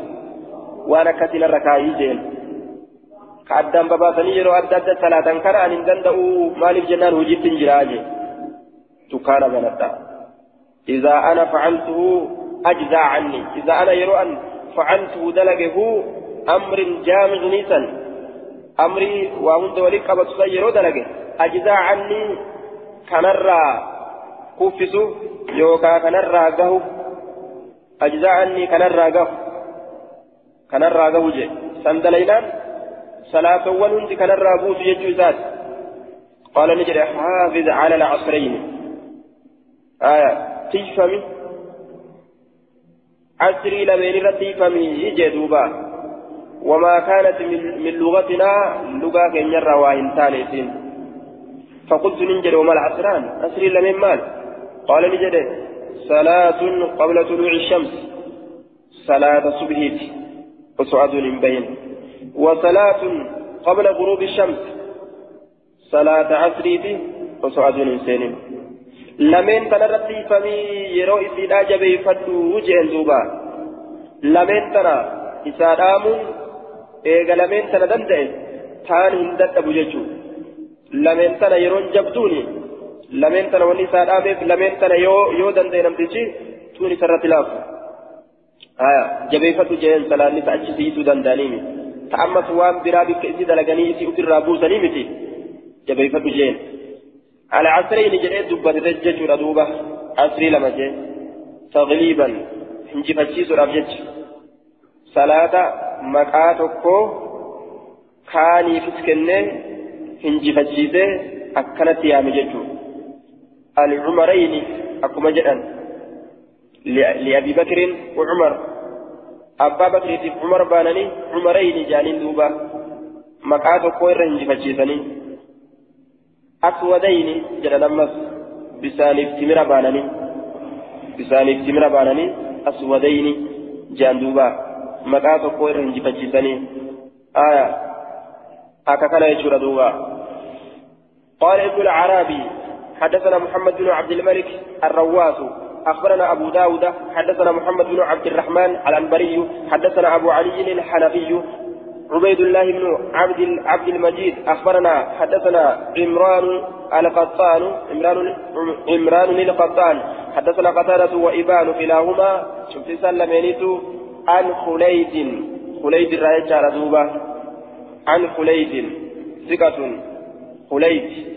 waan akkasii narra kaayii jeen ka addaan babaasanii yeroo adda adda salaatan kana ani hin danda'u maaliif jennaan hojiitti hin jiraa jee تكان غلطا إذا أنا فعلته أجزى عني إذا أنا يرو أن فعلته دلقه أمر جامع نيسا أمري وهند وليك أبا يرو دلقه أجزى عني كنرى كفسو يوكا كنرى قهو. أجزى عني كنرى قهو. كنرى قهو جي. سندلينان صلاة ونهند كنرى بوس يجوزات قال نجري حافظ على العصرين. آية تيفمي عسري لمن رتيفمي يجدوبا وما كانت من, لغتنا لغة كن يرى وإنتان فقلت ننجد وما العسران عسري لمن مال؟ قال نجد. صلاة قبل طلوع الشمس. صلاة صبحيت وسعد بين وصلاة قبل غروب الشمس. صلاة عسريت وسعد سينين lameen tanarratti ifamii yeroo isiidhaa jabeeffadhu jeen duuba lameen tana isaa dhaamuun eega lameen tana danda'e taan hin dadhabu jechuudha lameen tana yeroon jabduuni lameen tana wanni isaa dhaameef lameen tana yoo yoo danda'e namtichi tuun isarratti laafu haya jabeeffadhu jeen salaannis achi siisuu danda'anii ta'ammas waan biraa bikka isii dalaganii isii ofirraa buusanii miti jabeeffadhu jeen. على عسرين جريت دبت رجج ردوبة عسري لما جي تغليبا. هنجي فتشيس الأبجج صلاة مكاتوكو كاني فسكنة هنجي فتشيسة أكنت يا مججو العمرين. أكما جدًا لأبي بكر وعمر. أبا بكر عمر بانني. عمرين جانين دوبا مكاتوكو إرهنجي فتشيسني أسودين جل نمس بسانيف تمر بانني بسانيف تمر بانني أسودين جاندوبا. مقاط قوير هنجي فجسني آية. أكا كان يشور دوبا. قال ابن العربي حدثنا محمد بن عبد الملك الرواس. أخبرنا أبو داود حدثنا محمد بن عبد الرحمن الأنبري حدثنا أبو علي الحنفي عبيد الله بن عبد عبد المجيد أخبرنا حدثنا عمران القطان عمران عمران القطان حدثنا قتادة وإبان كلاهما شفت سلمينيت عن خليد خليد الرأي على دوبة عن خليد ثقة خليد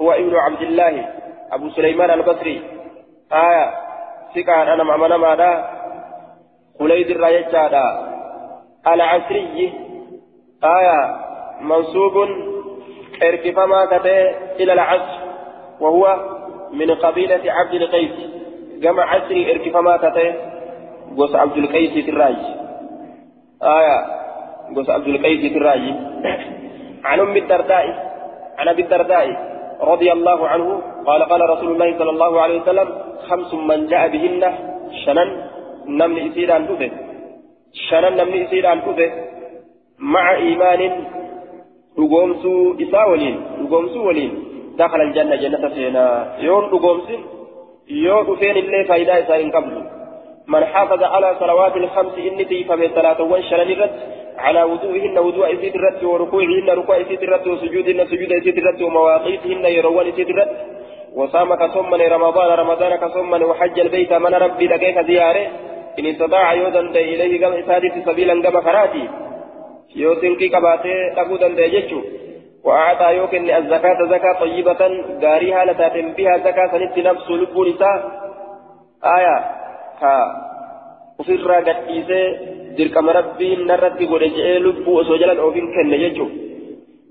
هو ابن عبد الله أبو سليمان البصري آية ثقة أنا مع من ماذا خليد الرأي على العسري آية منصوب اركفما كتئ إلى العصر وهو من قبيلة عبد القيس. جمع عصري اركفما كتئ قوس عبد القيس في الراج آية قوس عبد القيس في الراج عن أم الدرداء عن أبي الدرداء رضي الله عنه قال قال رسول الله صلى الله عليه وسلم خمس من جاء بهن شنن نمن إسير عن شنن نمن إسير عن مع إيمان رقومسو إساء ولين رقومسو ولين. دخل الجنة جنة فينا يوم رقومسين يوم فين اللي فايدة إساء قبل. من حافظ على صلوات الخمس إني تيفم ثلاثة وانشلن الرد على وضوئهن وضوء إسيد الرد وركوعهن ركوع إسيد الرد وسجودهن سجود إسيد الرد ومواقيتهن يروان إسيد الرد. وصام كصمن رمضان رمضان كصمن وحج البيت من ربي لقيك زيارة. إن استطاع يودا إليه قم إسادة سبيلا قم فراتي. Yoo silkii qabaatee dhaquu danda'e yoo kenne azzakaata zakaa xayyibatan gaarii haala taateen bihaa zakaa sanitti nafsu lubbuun isaa آية كا ofirraa gadhiisee dirqama rabbiin narratti godhe je'ee lubbuu osoo jalan ofiin kenne jechuun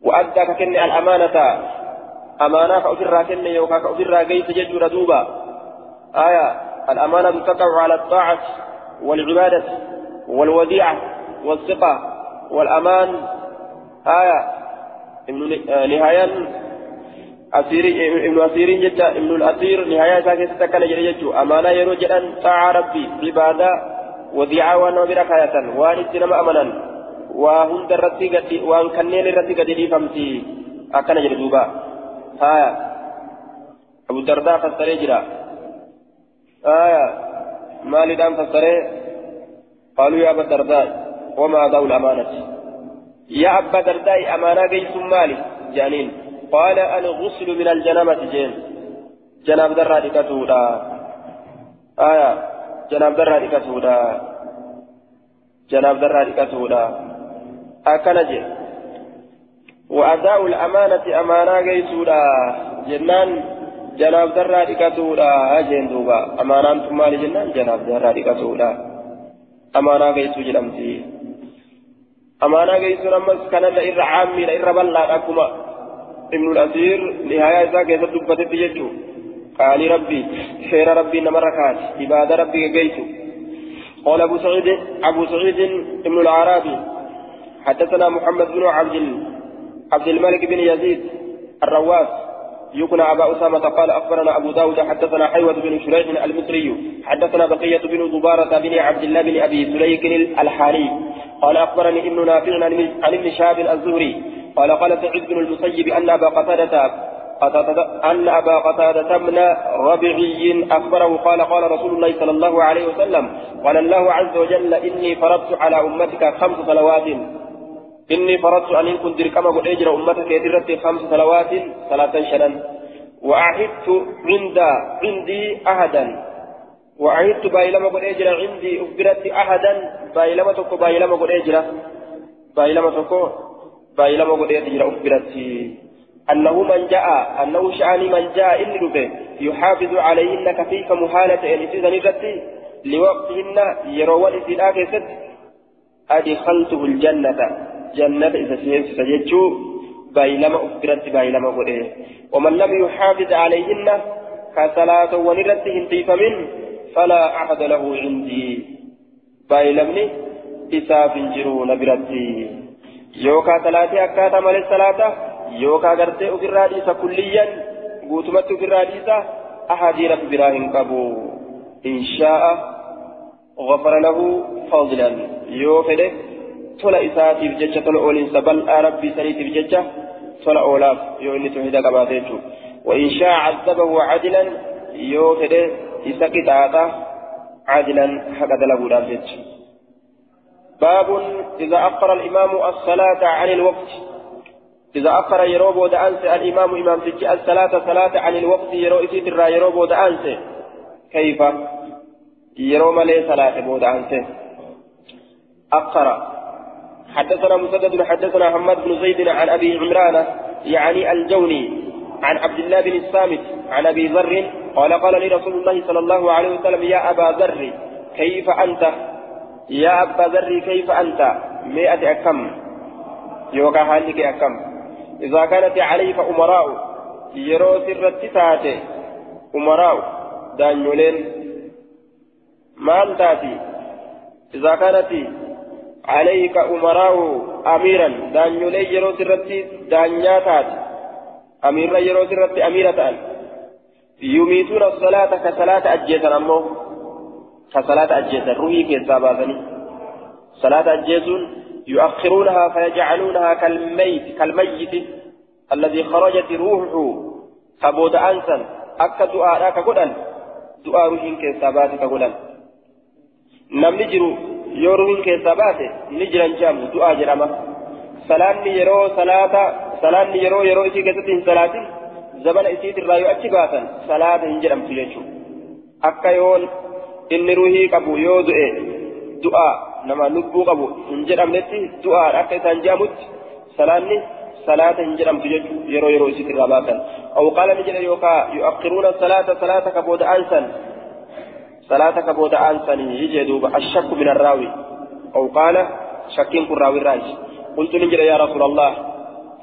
wa'addaa ka kenne al'amaanata amaanaa ka ofirraa kenne yookaan ka ofirraa geesse jechuudha duuba آية الأمانة تقع على الطاعة والعبادة والوديعة والثقة والأمان. آية. نهاية. أسير إبن أسير جدا. إبن الأسير نهاية ساكت تكن جريجو أمانة يرو جدا. طاعة ربي. عبادة وديعة ونوبرة كاية وان اتنما أمنا وهم درتي وان كنين رتي قد دي فمتي أكن جريجوبا آية. أبو الدرداء فسر جرا. آية. مالي دام فسر قالوا يا أبا الدرداء وما أداء الأمانة. يا أبا الدرداء أمانة قيس مالي. جانين قال الغسل من الجنابة جين. جناب درا دكتودا آية. جناب درا دكتودا جناب درا دكتودا أكنجي وأداء الأمانة أمانة قيسودا جنان. جناب درا دكتودا أجين دوبا. أمانة مالي جنان. جناب درا دكتودا أمانة قيسو جنمتي أمانة قيسو نمس كان إر عامي إر بلا أكما ابن الأثير نهاية إذا كيف دبتت يجو قال ربي خير ربي نمركات عباد ربي قيسو قال أبو سعيد أبو سعيد ابن العرابي حدثنا محمد بن عبد عبد الملك بن يزيد الرواس يكنى أبا أسامة قال أخبرنا أبو داود حدثنا حيوة بن شريح المصري حدثنا بقية بن زبارة بن عبد الله بن أبي سليك الحاري قال أخبرني ابن نافع عن ابن شهاب الزهري قال قال سعيد بن المسيب أن أبا قتادة أن أبا قتادة من ربعي أخبره قال قال رسول الله صلى الله عليه وسلم قال الله عز وجل إني فرضت على أمتك خمس صلوات. إني فرضت أن كنت كما قد أجر أمتك يدرت خمس صلوات صلاة شنا وأعدت عند عندي أحدا. وأعدت بايلما قد أجر عندي أخبرت أحدا. بايلما تكو بايلما قد أجر. بايلما تكو بايلما قد أجر أخبرت أنه من جاء أنه شأني من جاء إن ربه يحافظ عليهن كفيك أن يسيزن الرتي لوقتهن يروى الإسلاء كيست أدخلته الجنة. جنة إذا سيجو بايلما أخبرت بايلما قده ومن لم يحافظ عليهن كصلاة ونرت هنتيف منه فلا أحد له عندي. بايلمني إساف جرون برتي يوكا ثلاثة أكاتا مال الصلاة يوكا غرتي أفراديسا كليا قوتمت أفراديسا أحادي رب براهن قبو. إن شاء غفر له فضلا. يوفده tola isaatiif jecha tola ooliinsa bal'aa rabbii saniitiif jecha tola oolaaf yoo inni tawhida qabaate jechuudha. وإن شاء عذبه عدلا يوفد إسكت آتا عدلا حق دلبو دابت باب إذا أخر الإمام الصلاة عن الوقت إذا أخر يروبو دأنس الإمام إمام تجي الصلاة صلاة عن الوقت يرو إسيت الرا يروبو دأنس كيف يروم لي صلاة بود أنس أخر حدثنا مسدد حدثنا محمد بن زيد عن أبي عمران يعني الجوني عن عبد الله بن الصامت عن أبي ذر قال قال لي رسول الله صلى الله عليه وسلم يا أبا ذر كيف أنت؟ يا أبا ذر كيف أنت؟ مئة أكم. يوكا حالك أكم. إذا كانت عليك أمراء يرو سر تاتي أمراء. دانيولين. ما تاتي. إذا كانت عليك أمراء أميرا. دانيولي يرو سرتي دانياتات أميرا يرو سرتي أميرة يميتون الصلاة كصلاة أجيسا أمو. كصلاة أجيسا روحي كيساباتني صلاة أجيسون يؤخرونها فيجعلونها كالميت كالميت الذي خرجت روحه كبود أنسا أكا دعاء كقدن دعاء روحي كيسابات كقدن نمني جرو yoo ruhiin keessaa baate ni jiran jaamu du'aa jedhama salaanni yeroo salaata salaanni yeroo yeroo isii keessatti hin salaatin zabana isiitirraa yoo achi baatan salaata hin jedhamtu jechuudha akka yoon inni ruhii qabu yoo du'e du'aa nama lubbuu qabu hin jedhamnetti du'aa akka isaan jaamutti salaanni salaata hin jedhamtu jechuudha yeroo yeroo isiitirraa baatan awqaala ni jedha yookaa yu'akkiruuna salaata salaata kabooda aansan صلاة كبود أنسني يجي دوبا الشك من الراوي. أو قال شكين كن راوي الراج قلت نجد يا رسول الله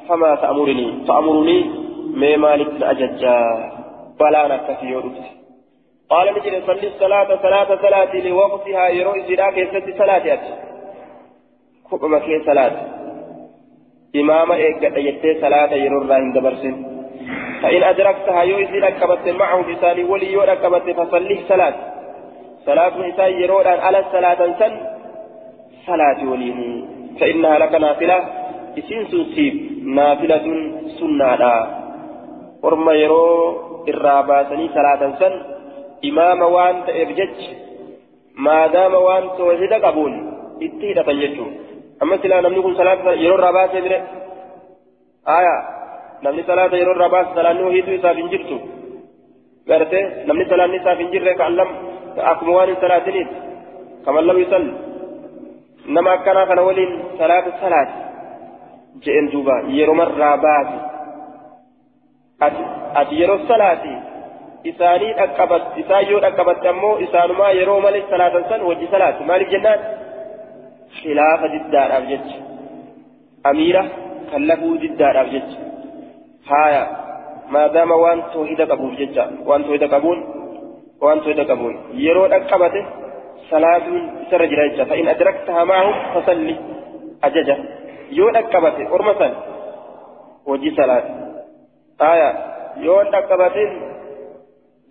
فما تأمرني؟ تأمرني ما مالك أججا؟ بلا نكفي يورث. قال نجد صلي الصلاة صلاة صلاة لوقتها يروي زراك يسد صلاة كبما كي صلاة إمام إيقظ يتي صلاة يرور راهن دبرسن فإن أدركتها يوزي ركبت معه بسالي ولي يركبت فصليه صلاة. صلاة نساء يرور على الصلاة سن صلاة وليني فإنها لك نافلة إسين سنسيب نافلة سنة ورما يرو الراباسني صلاة سن إمام وان تأبجج ما دام وان توحيد قبول اتهد تنججو أما سلا نمني كن صلاة يرو الراباسة بره آية نمني صلاة يرو الراباسة صلاة نوحيد إساف انجرتو قرأت نمني صلاة نساف انجره كألم أكم وان صلاة كما لم يصل نما كان كان ولين صلاة الصلاة جئن دوبا يرو مرة ati yeroo salaati isaanii dhaqqabat isaa yoo dhaqqabatte ammoo isaanumaa yeroo malee salaatan san wajji salaati maaliif jennaan khilaafa diddaadhaaf jecha amiira kan lafuu diddaadhaaf jecha haaya maadaama waan toohida qabuuf jecha waan toohida waan toohida qabuun yeroo dhaqqabate salaatuun isarra jira jecha fa'in adraktaha maahum fasalli ajaja yoo dhaqqabate orma san wajji salaati haaya yoo dhaqqabatin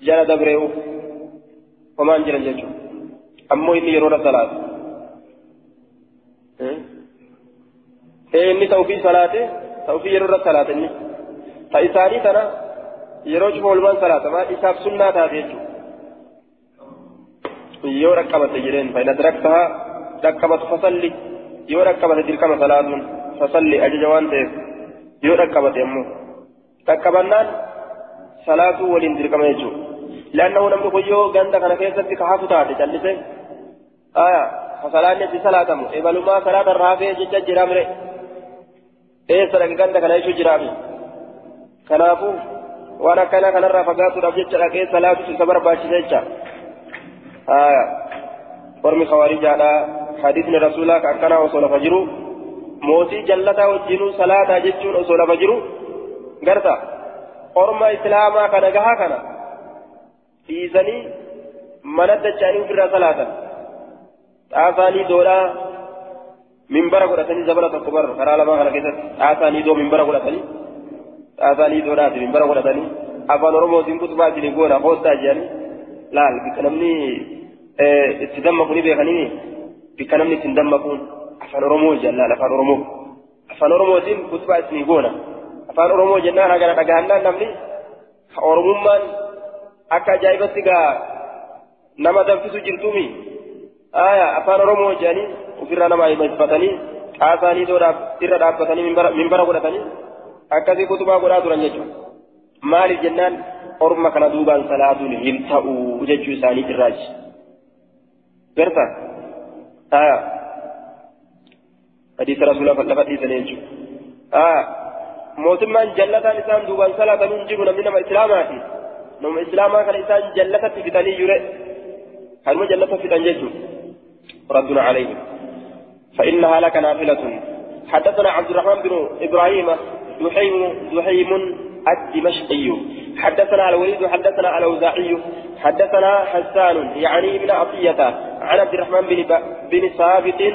jala dabree'u homaan jiran jechuudha ammoo inni yeroo salaatu ee inni ta'ufii salaate ta'ufii yeroo irra salaate inni ta isaanii tana yeroo cufa walumaan salaata maal isaaf sunnaa taate jechuudha yoo dhaqqabate jireen fa'ina diraktaha dhaqqabatu fasalli yoo dhaqqabate dirqama salaatuun fasalli ajaja waan ta'eef yoo dhaqqabate ammoo dhaqqabannaan salaatuu waliin dirqama jechuudha laannahu namni kun yoo ganda kana keessatti kahafu taate callise aya kasalaanni itti salaatamu ebalumaa salaata raafee jecha jiraamre eessa dhaqe ganda kana jechuu jiraame kanaafuu waan akkana kanarraa fagaatuudhaaf jecha kawaarijaadha hadiisni rasuulaa ka akkanaa osoo lafa jiru mootii jallataa wajjinuu salaataa jechuun osoo lafa jiru garta orma islaamaa kana gahaa kana dhiisanii mana dacha'anii ofirraa salaatan xaasaanii doodhaa minbara godhatanii zabana tokko bar karaa lamaa kana keessatti xaasaanii doo minbara godhatanii xaasaanii doodhaati minbara godhatanii afaan oromootiin kutubaa isinii goona hoostaa jedhanii laal namni itti dammaku ni beekanii bikka namni ittiin dammakuun afaan oromoo jaallaan afaan oromoo afaan oromootiin kutubaa isinii goona afaan oromoo jennaan hagana dhagaannaan namni oromummaan akka ajaa'ibatti gaa nama danfisu jirtuumi aya afaan oromoo jedhanii ofirraa nama himatanii xaasaanii irra dhaabbatanii minbara godhatanii akkasii kutubaa godhaa turan jechuudha maaliif jennaan orma kana duubaan salaatuun hin ta'u jechuu isaanii irraaji garta aya hadiisa rasuulaa lafa dhiisanii jechuudha aya mootummaan jallataan isaan duubaan salaatanii hin jiru namni nama islaamaati nama islaamaa kana isaan jallatatti fitanii jure kanuma jallata fitan jechuudha ردنا عليهم فإنها لك نافلة حدثنا عبد الرحمن بن إبراهيم دحيم دحيم الدمشقي. حدثنا الوليد حدثنا الأوزاعي حدثنا حسان يعني ابن عطية عن عبد الرحمن بن بن ثابت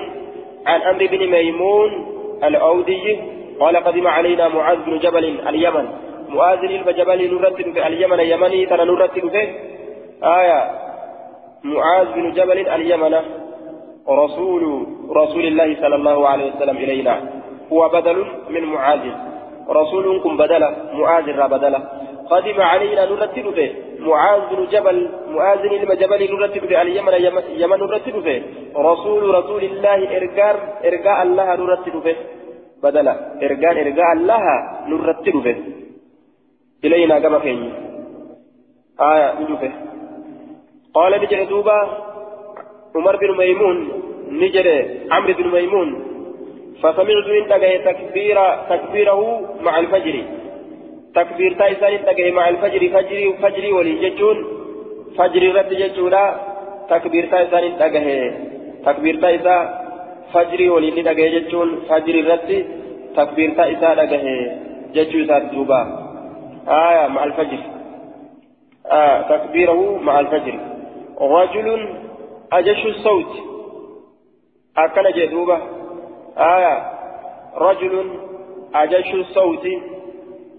عن أمر بن ميمون الأودي قال قدم علينا معاذ بن جبل اليمن. معاذ الجبل نرتب في اليمن يمني ترى نرتب فيه. آية. معاذ بن جبل اليمن رسول رسول الله صلى الله عليه وسلم إلينا. هو بدل من معاذ. رسول كن بدل معاذ را بدل قدم علينا نرتب به معاذ بن جبل معاذ المجبل نرتب به اليمن يمن نرتب به رسول رسول الله إرقار إرقاء الله نرتب به بدل إرقان إرقاء الله نرتب به إلينا كما فيني. آية نجفه قال نجر دوبا. عمر بن ميمون نجر عمرو بن ميمون. فسمعت إن تجاه تكبير تكبيره مع الفجر. تكبير تايسان تجاه مع الفجر فجري فجري ولي جتون فجري رد takbiirtaa isaan dhagahe takbiirtaa isaa fajrii waliin ni dhagahe jechuun fajrii irratti takbiirtaa isaa dhagahe jechuu isaati duuba آية مع الفجر. آه تكبيره مع الفجر. رجل أجش الصوت. أكل جدوبة آية. رجل أجش الصوت.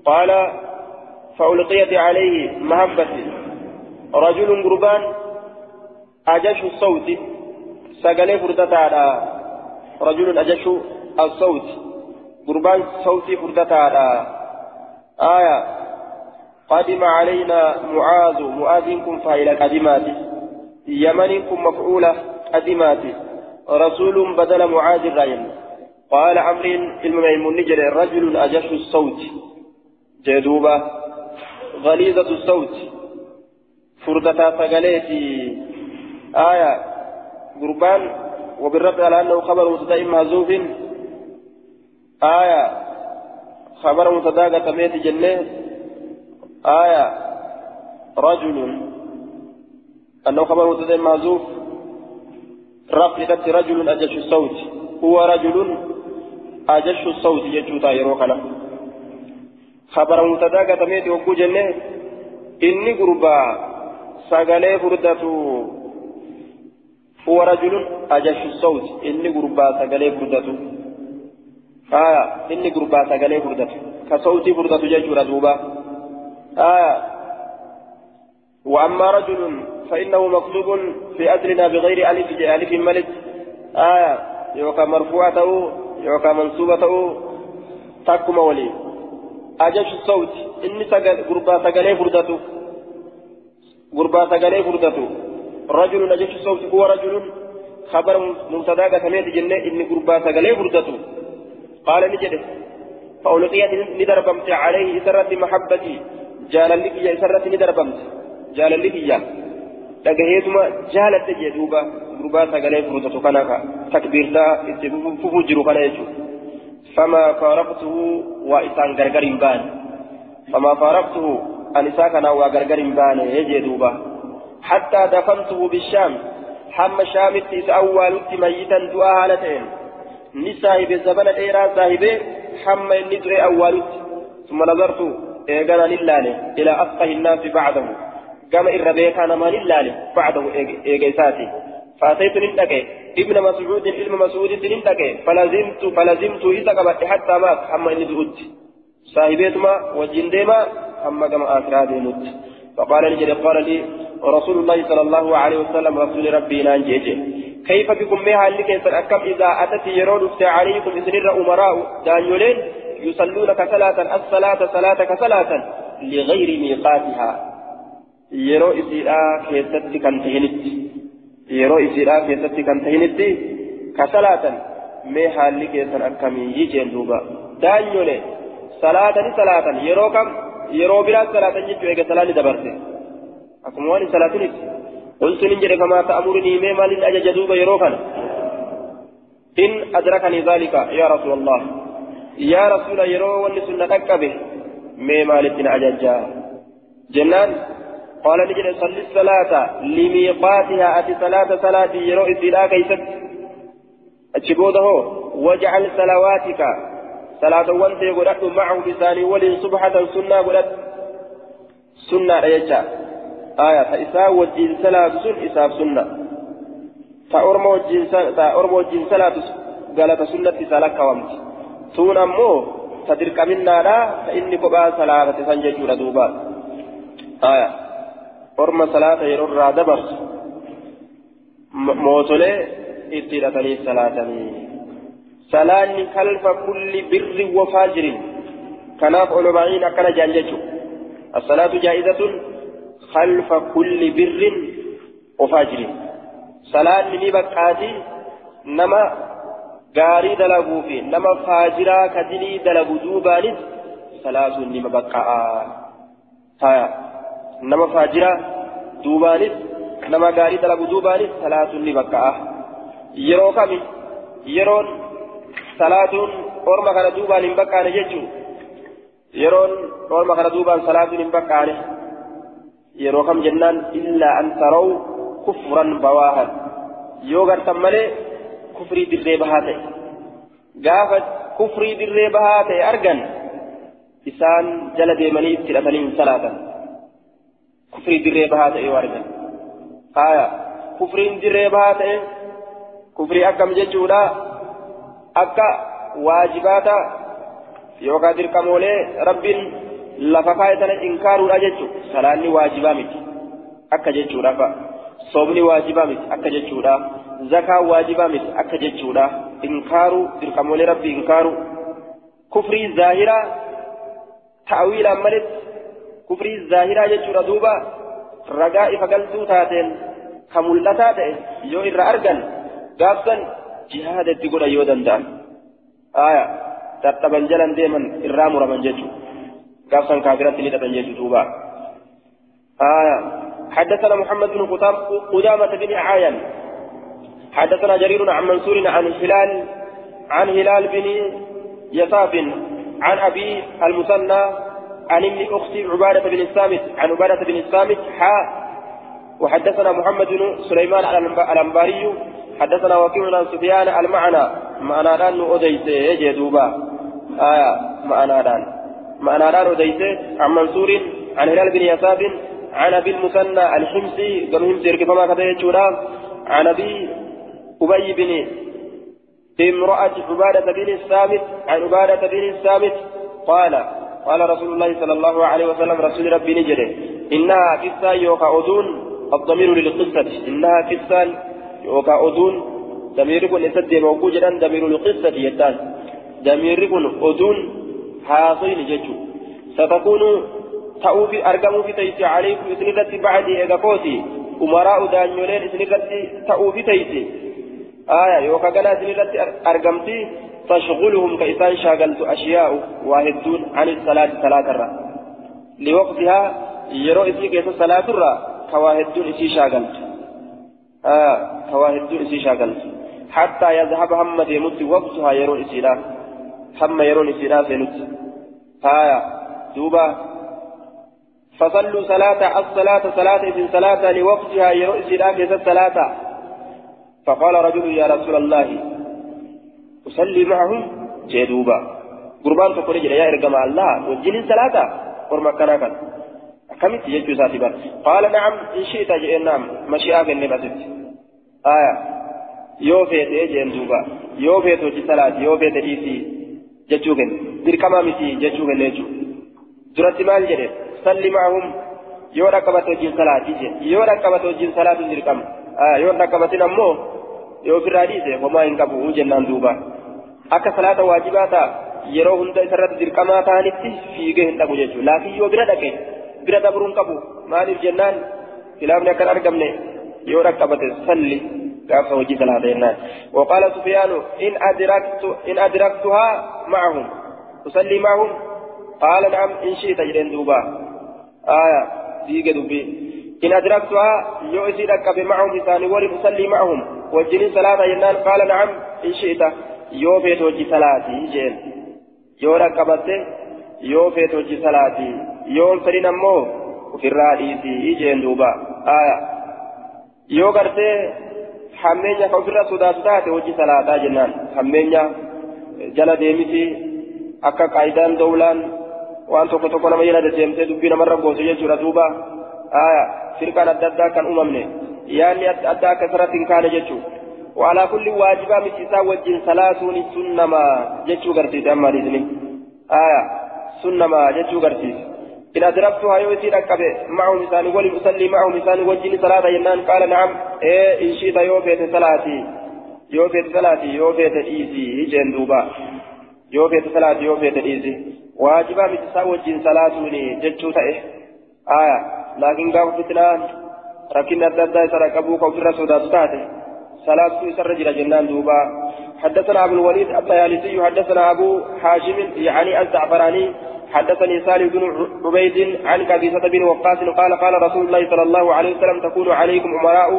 قال فألقيت عليه محبتي رجل قربان أجش الصوت. سقلي فردتا رجل أجش الصوت. قربان صوتي فردتا آية. قدم علينا معاذ. كن فاعل قدمات. يمن كن مفعولة قدمات. رسول بدل معاذ الرين قال عمرو الميمون نجر رجل أجش الصوت. جدوبة. غليظة الصوت. فردتا فقليتي آية. قربان. وبالرد على أنه خبر متدائم مهزوف آية. خبر متداقة تميت جنة. آية. رجل. أنه خبر متدائم مهزوف رفضت رجل أجش الصوت. هو رجل أجش الصوت يجوتا يروكنا خبر متداقة تميت وقو جنة إني قربا سقالي فردته هو رجل أجش الصوت إني قربا سقالي فردته آية إني قربا سقالي فردته كصوتي فردته جيشورا دوبا آية وأما رجل فإنه مكتوب في أجرنا بغير ألف ألف ملك آية يوكا مرفوعته يوكا منصوبته تكما ولي أجش الصوت إني سقال قربا سقالي فردته قربا سقالي فردته رجل أجش الصوت هو رجل خبر مبتدا كسميت جنة إني قربا سقالي فردته قال نجده فألقيت ندربمت عليه سرت محبتي جاللك يا سرت ندربمت جاللك يا dhagaheetuma jaalatte jee duuba gurbaa sagalee furutatu kana ka takbiirtaa itti fufuu jiru kana jechuudha an isaa kanaa waa gargar hin baane jee duuba hattaa dafantuhu bishaam hamma shaamitti isa awwaalutti mayyitan du'aa haala ta'een ni saahibe zabana dheeraa saahibee hamma inni du'e awwaalutti ثم نظرت إيجانا لله إلى أفقه الناس بعده قام إربيكا نمان الله بعده إيجيساتي فأتيت ننتكي ابن مسعود علم مسعود ننتكي فلزمت فلزمت إذا قبت حتى مات أما إني زهدت صاحبيتما والجنديما أما كما آخر ديمت فقال لي قال لي رسول الله صلى الله عليه وسلم رسول ربي نانجيجي كيف بكم بها اللي كيف أكم إذا أتت يرون عليكم إذن أمراء دانيولين يصلون كصلاة الصلاة صلاة كصلاة لغير ميقاتها يرو إسيرا كيست كان تهنت يرو إسيرا كيست كان تهنت كصلاة مي حالي كيسن أكمي يجين دوبا دانيولي صلاة صلاة يرو كم يرو بلا صلاة جيتو إيجا صلاة دبرتي أكمواني صلاة نت قلت ننجر كما تأمرني مي مال أجج دوبا يرو كان إن أدركني ذلك يا رسول الله يا رسول يرو وني سنة أكبه مي مالتنا أججا جنان قال نجد صل الصلاة لميقاتها أتي صلاة صلاة يرو إسلا كيست أتشبوده واجعل صلواتك. صلاة وانت يقولت معه بساني ولي صبحة سنة قلت. سنة أججا آية فإسا وجين صلاة سن إساب سنة. فأرمو وجين صلاة قالت سنة سالك وامت. tuun ammoo ta dirqaminnaadha ta inni kophaa salaafate san jechuudha duuba aya yeroo irraa dabarsu mootolee itti hidhatanii salaatanii salaanni kalfa kulli birri wafaajirin kanaaf oloma'iin akkana jaan jechu الصلاة جائزة خلف كل بر وفاجر صلاة نبكاتي نما fi nama faajiraa ka dilii dalagu duubaanis salaatuun nima baqqa'a haya nama faajiraa duubaanis nama gaarii dalagu duubaanis salaatuun ni baqqa'a yeroo kami yeroon salaatuun orma kana duubaan hin baqqaane jechuun yeroon orma kana duubaan salaatuun hin baqqaane yeroo kam jennaan illaa an taraw كفرا بواها يوغر تمالي كفري دري بهاته قافت كفري دري بهاته أرجن إسان جل ديمني ابتلتنين صلاة كفري دري بهاته يوارجن آية كفري دري بهاته كفري أكم ججولا أكا واجباتا يوغا دركمولي رب lafa kaayatana inkaaruudha jechuun salaanni waajibaa miti akka jechuudha fa'a soomni waajibaa miti akka jechuudha zakaa waajibaa miti akka jechuudha inkaaruu dirqamoolee rabbi inkaaruu kufrii zaahiraa ta'awiilaan malitti duuba ragaa ifa galtuu taateen ka mul'ataa ta'e yoo irra argan gaafsan jihaada itti godhan yoo danda'an aayaa dadhaban jalan deeman irraa muraman jechuudha. قافا كافرة لتبن يجدوبا آية حدثنا محمد بن قدامة بن عاين حدثنا جرير عن منصور عن هلال عن هلال بن يصاف عن أبي المثنى عن ابن أختي عبادة بن الصامت عن عبادة بن الصامت حاء وحدثنا محمد بن سليمان الأنباري حدثنا وكيع عن سفيان المعنى معنى أن أديت يجدوبا آية معنى أن معنى ران وديته عن منصور عن هلال بن يساب عن أبي المثنى الحمصي قام همسي ركبما كتاية عن أبي أبي بن بامرأة عبادة بن الصامت عن عبادة بن الصامت قال قال رسول الله صلى الله عليه وسلم رسول ربي نجري إنها قصة يوكا أذون الضمير للقصة إنها قصة يوكا أذون ضمير كن يسد موجودا ضمير للقصة يتان ضمير كن أذون haasofni jechuun satakunu ta'uufi argamuufi taysii alaykum isinirratti bacdii eega kooti umaraa'u daanyoleen isinirratti ta'uufi taysi aya yookaan ganaa isinirratti argamti تشغلهم كإسان شاغلت أشياء واحدون عن الصلاة صلاة الرا. لوقتها يرو إسي كيس صلاة الرا كواحدون إسي شاغلت. آه كواحدون إسي شاغلت. حتى يذهب هم ديمت وقتها يرو إسي لا. هم يرون إسيرا سينوت هايا دوبا. فصلوا صلاة الصلاة صلاة في صلاة لوقتها يرون إسيرا كيس الصلاة فقال رجل يا رسول الله أصلي معهم جدوبا قربان تقول يا إرقم الله وجل صلاة ورما كان كان كمت يجو ساتبا قال نعم إن شئت جئ نعم مشيئة النبات آية yoo feete jeen duuba yoo feete hojii salaati yoo feete dhiisii jechuu kenne dirqamaa miti jechuu kenne jechuudha duratti maal jedhe salli maahum yoo dhaqqabate hojiin salaatii jedhe yoo dhaqqabate hojiin salaatu dirqama yoo dhaqqabatin ammoo yoo ofirraa dhiise homaa hin qabu jennaan duuba akka salaata waajibaa ta'a yeroo hunda isarratti dirqamaa ta'anitti fiigee hin dhabu jechuudha laakiin yoo bira dhaqe bira dabruun qabu maaliif jennaan filaafni akkan argamne yoo dhaqqabate salli وجي ثلاثة وقال سفيان إن أدركت إن أدركتها معهم أصلي معهم قال نعم إن شئت جلين دوبا آية ديك دوبي إن أدركتها يؤسي لك معهم إساني ولي أصلي معهم وجني صلاة ينان قال نعم إن شئت يوفيت وجي صلاتي جين yoo rakkabate yoo feet hojii salaatii yoo fedhin ammoo ofirraa dhiisii jeen duuba yoo gartee hammeenya ka ofirra sodaatu taate hojii salaataa jennaan hammeenya jala deemiti akka qaayidaan dawlaan waan tokko tokko nama jala deddeemtee dubbii namarra boosu jechuudha duuba aya firqaan adda addaa kan uumamne yaanni adda addaa akka isarratti hin kaane jechuudha وعلى كل واجبة مثل وجه صلاتون سنما جتشو غرتيس أما ريزني. آية سنما جتشو غرتيس إن أدركتها يوتي ركبه معه مثال ولي أصلي معه مثال وجهني صلاة ينان قال نعم. إيه إن شئت يوفيت صلاتي يوفيت صلاتي يوفيت إيزي. هجين دوبا. يوفيت صلاتي يوفيت إيزي. واجبا مثل وجه صلاتوني جتشو تأه. آية لكن قام فتنان. ركن الدرداء سرقبوك وفي الرسول تأتي. صلاة سر جل جنان دوبا حدثنا أبو الوليد الطيالسي حدثنا أبو حاشم يعني الزعفراني حدثني سالم بن عبيد عن كبيسة بن وقاص قال قال رسول الله صلى الله عليه وسلم تكون عليكم أمراء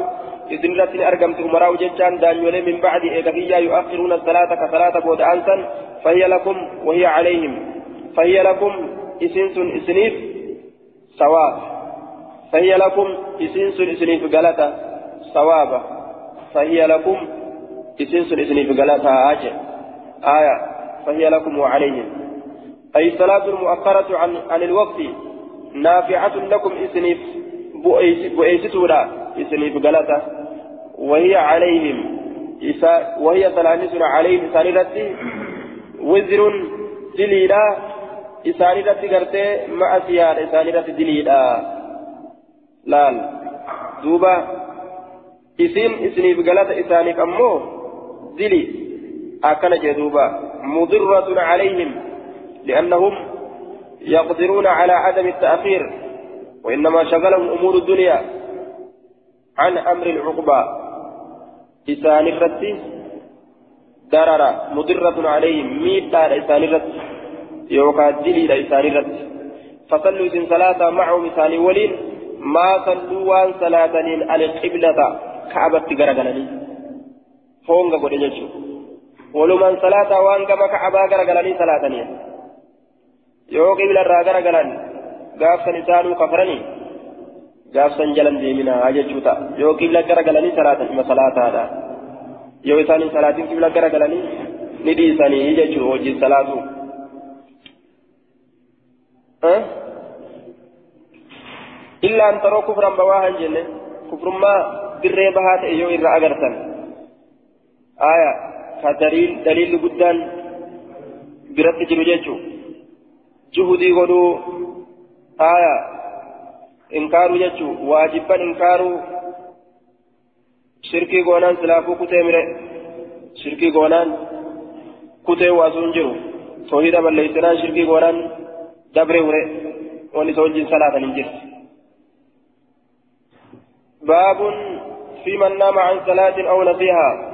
إذن رتني أرقمت أمراء ججان دانيولي من بعد إيقافية يؤخرون الصلاة كصلاة بود أنسا فهي لكم وهي عليهم فهي لكم إسنس إسنيف سواء فهي لكم إسنس إسنيف غلطة صوابا فهي لكم إسنس إذن بقلتها آجة آية فهي لكم وعليهم أي الصلاة المؤخرة عن, عن الوقت نافعة لكم إسنف بؤيستولا إسنف بقلتها وهي عليهم وهي ثلاثة عليهم ثالثة وزر دليلا إسانيرة قرتي مع سيارة إسانيرة دليلا laal. Duuba. Isin isiniif galata isaaniif ammoo dili akkana jee duuba mudirratun calayhim liannahum يقدرون على عدم التأخير وإنما شغلهم أمور الدنيا عن أمر العقبى إسان الرتي درر مضرة عليهم ميتا إسان الرتي يوكا دليل إسان الرتي فصلوا إذن ثلاثة معهم إسان ولين ما صلوا وان صلاتنين القبلة كعبة غرغلني فونغا قد يجو ولمن صلاة وان كما كعبة غرغلني صلاتنين يو قبلة را غرغلن غاف سنسانو كفرني غاف سنجلن ديمنا أججوتا يو قبلة غرغلني صلاة ما صلاة هذا يو إساني صلاة قبلة غرغلني ندي إساني يججو وجي صلاة أه إلا أن تروا كفرا بواها جنة كفر ما دري بهات إيو إرى أغرسن آية كدليل دليل قدان برد جلو جيشو جهدي قدو آية إنكارو جيشو واجبا shirkii goonaan silaafuu kutee mire shirkii goonaan kutee waasuun jiru toohida balleessinaan shirkii goonaan dabre hure wanni isa wajjin salaatan hin jirti باب في من نام عن صلاة أو نسيها.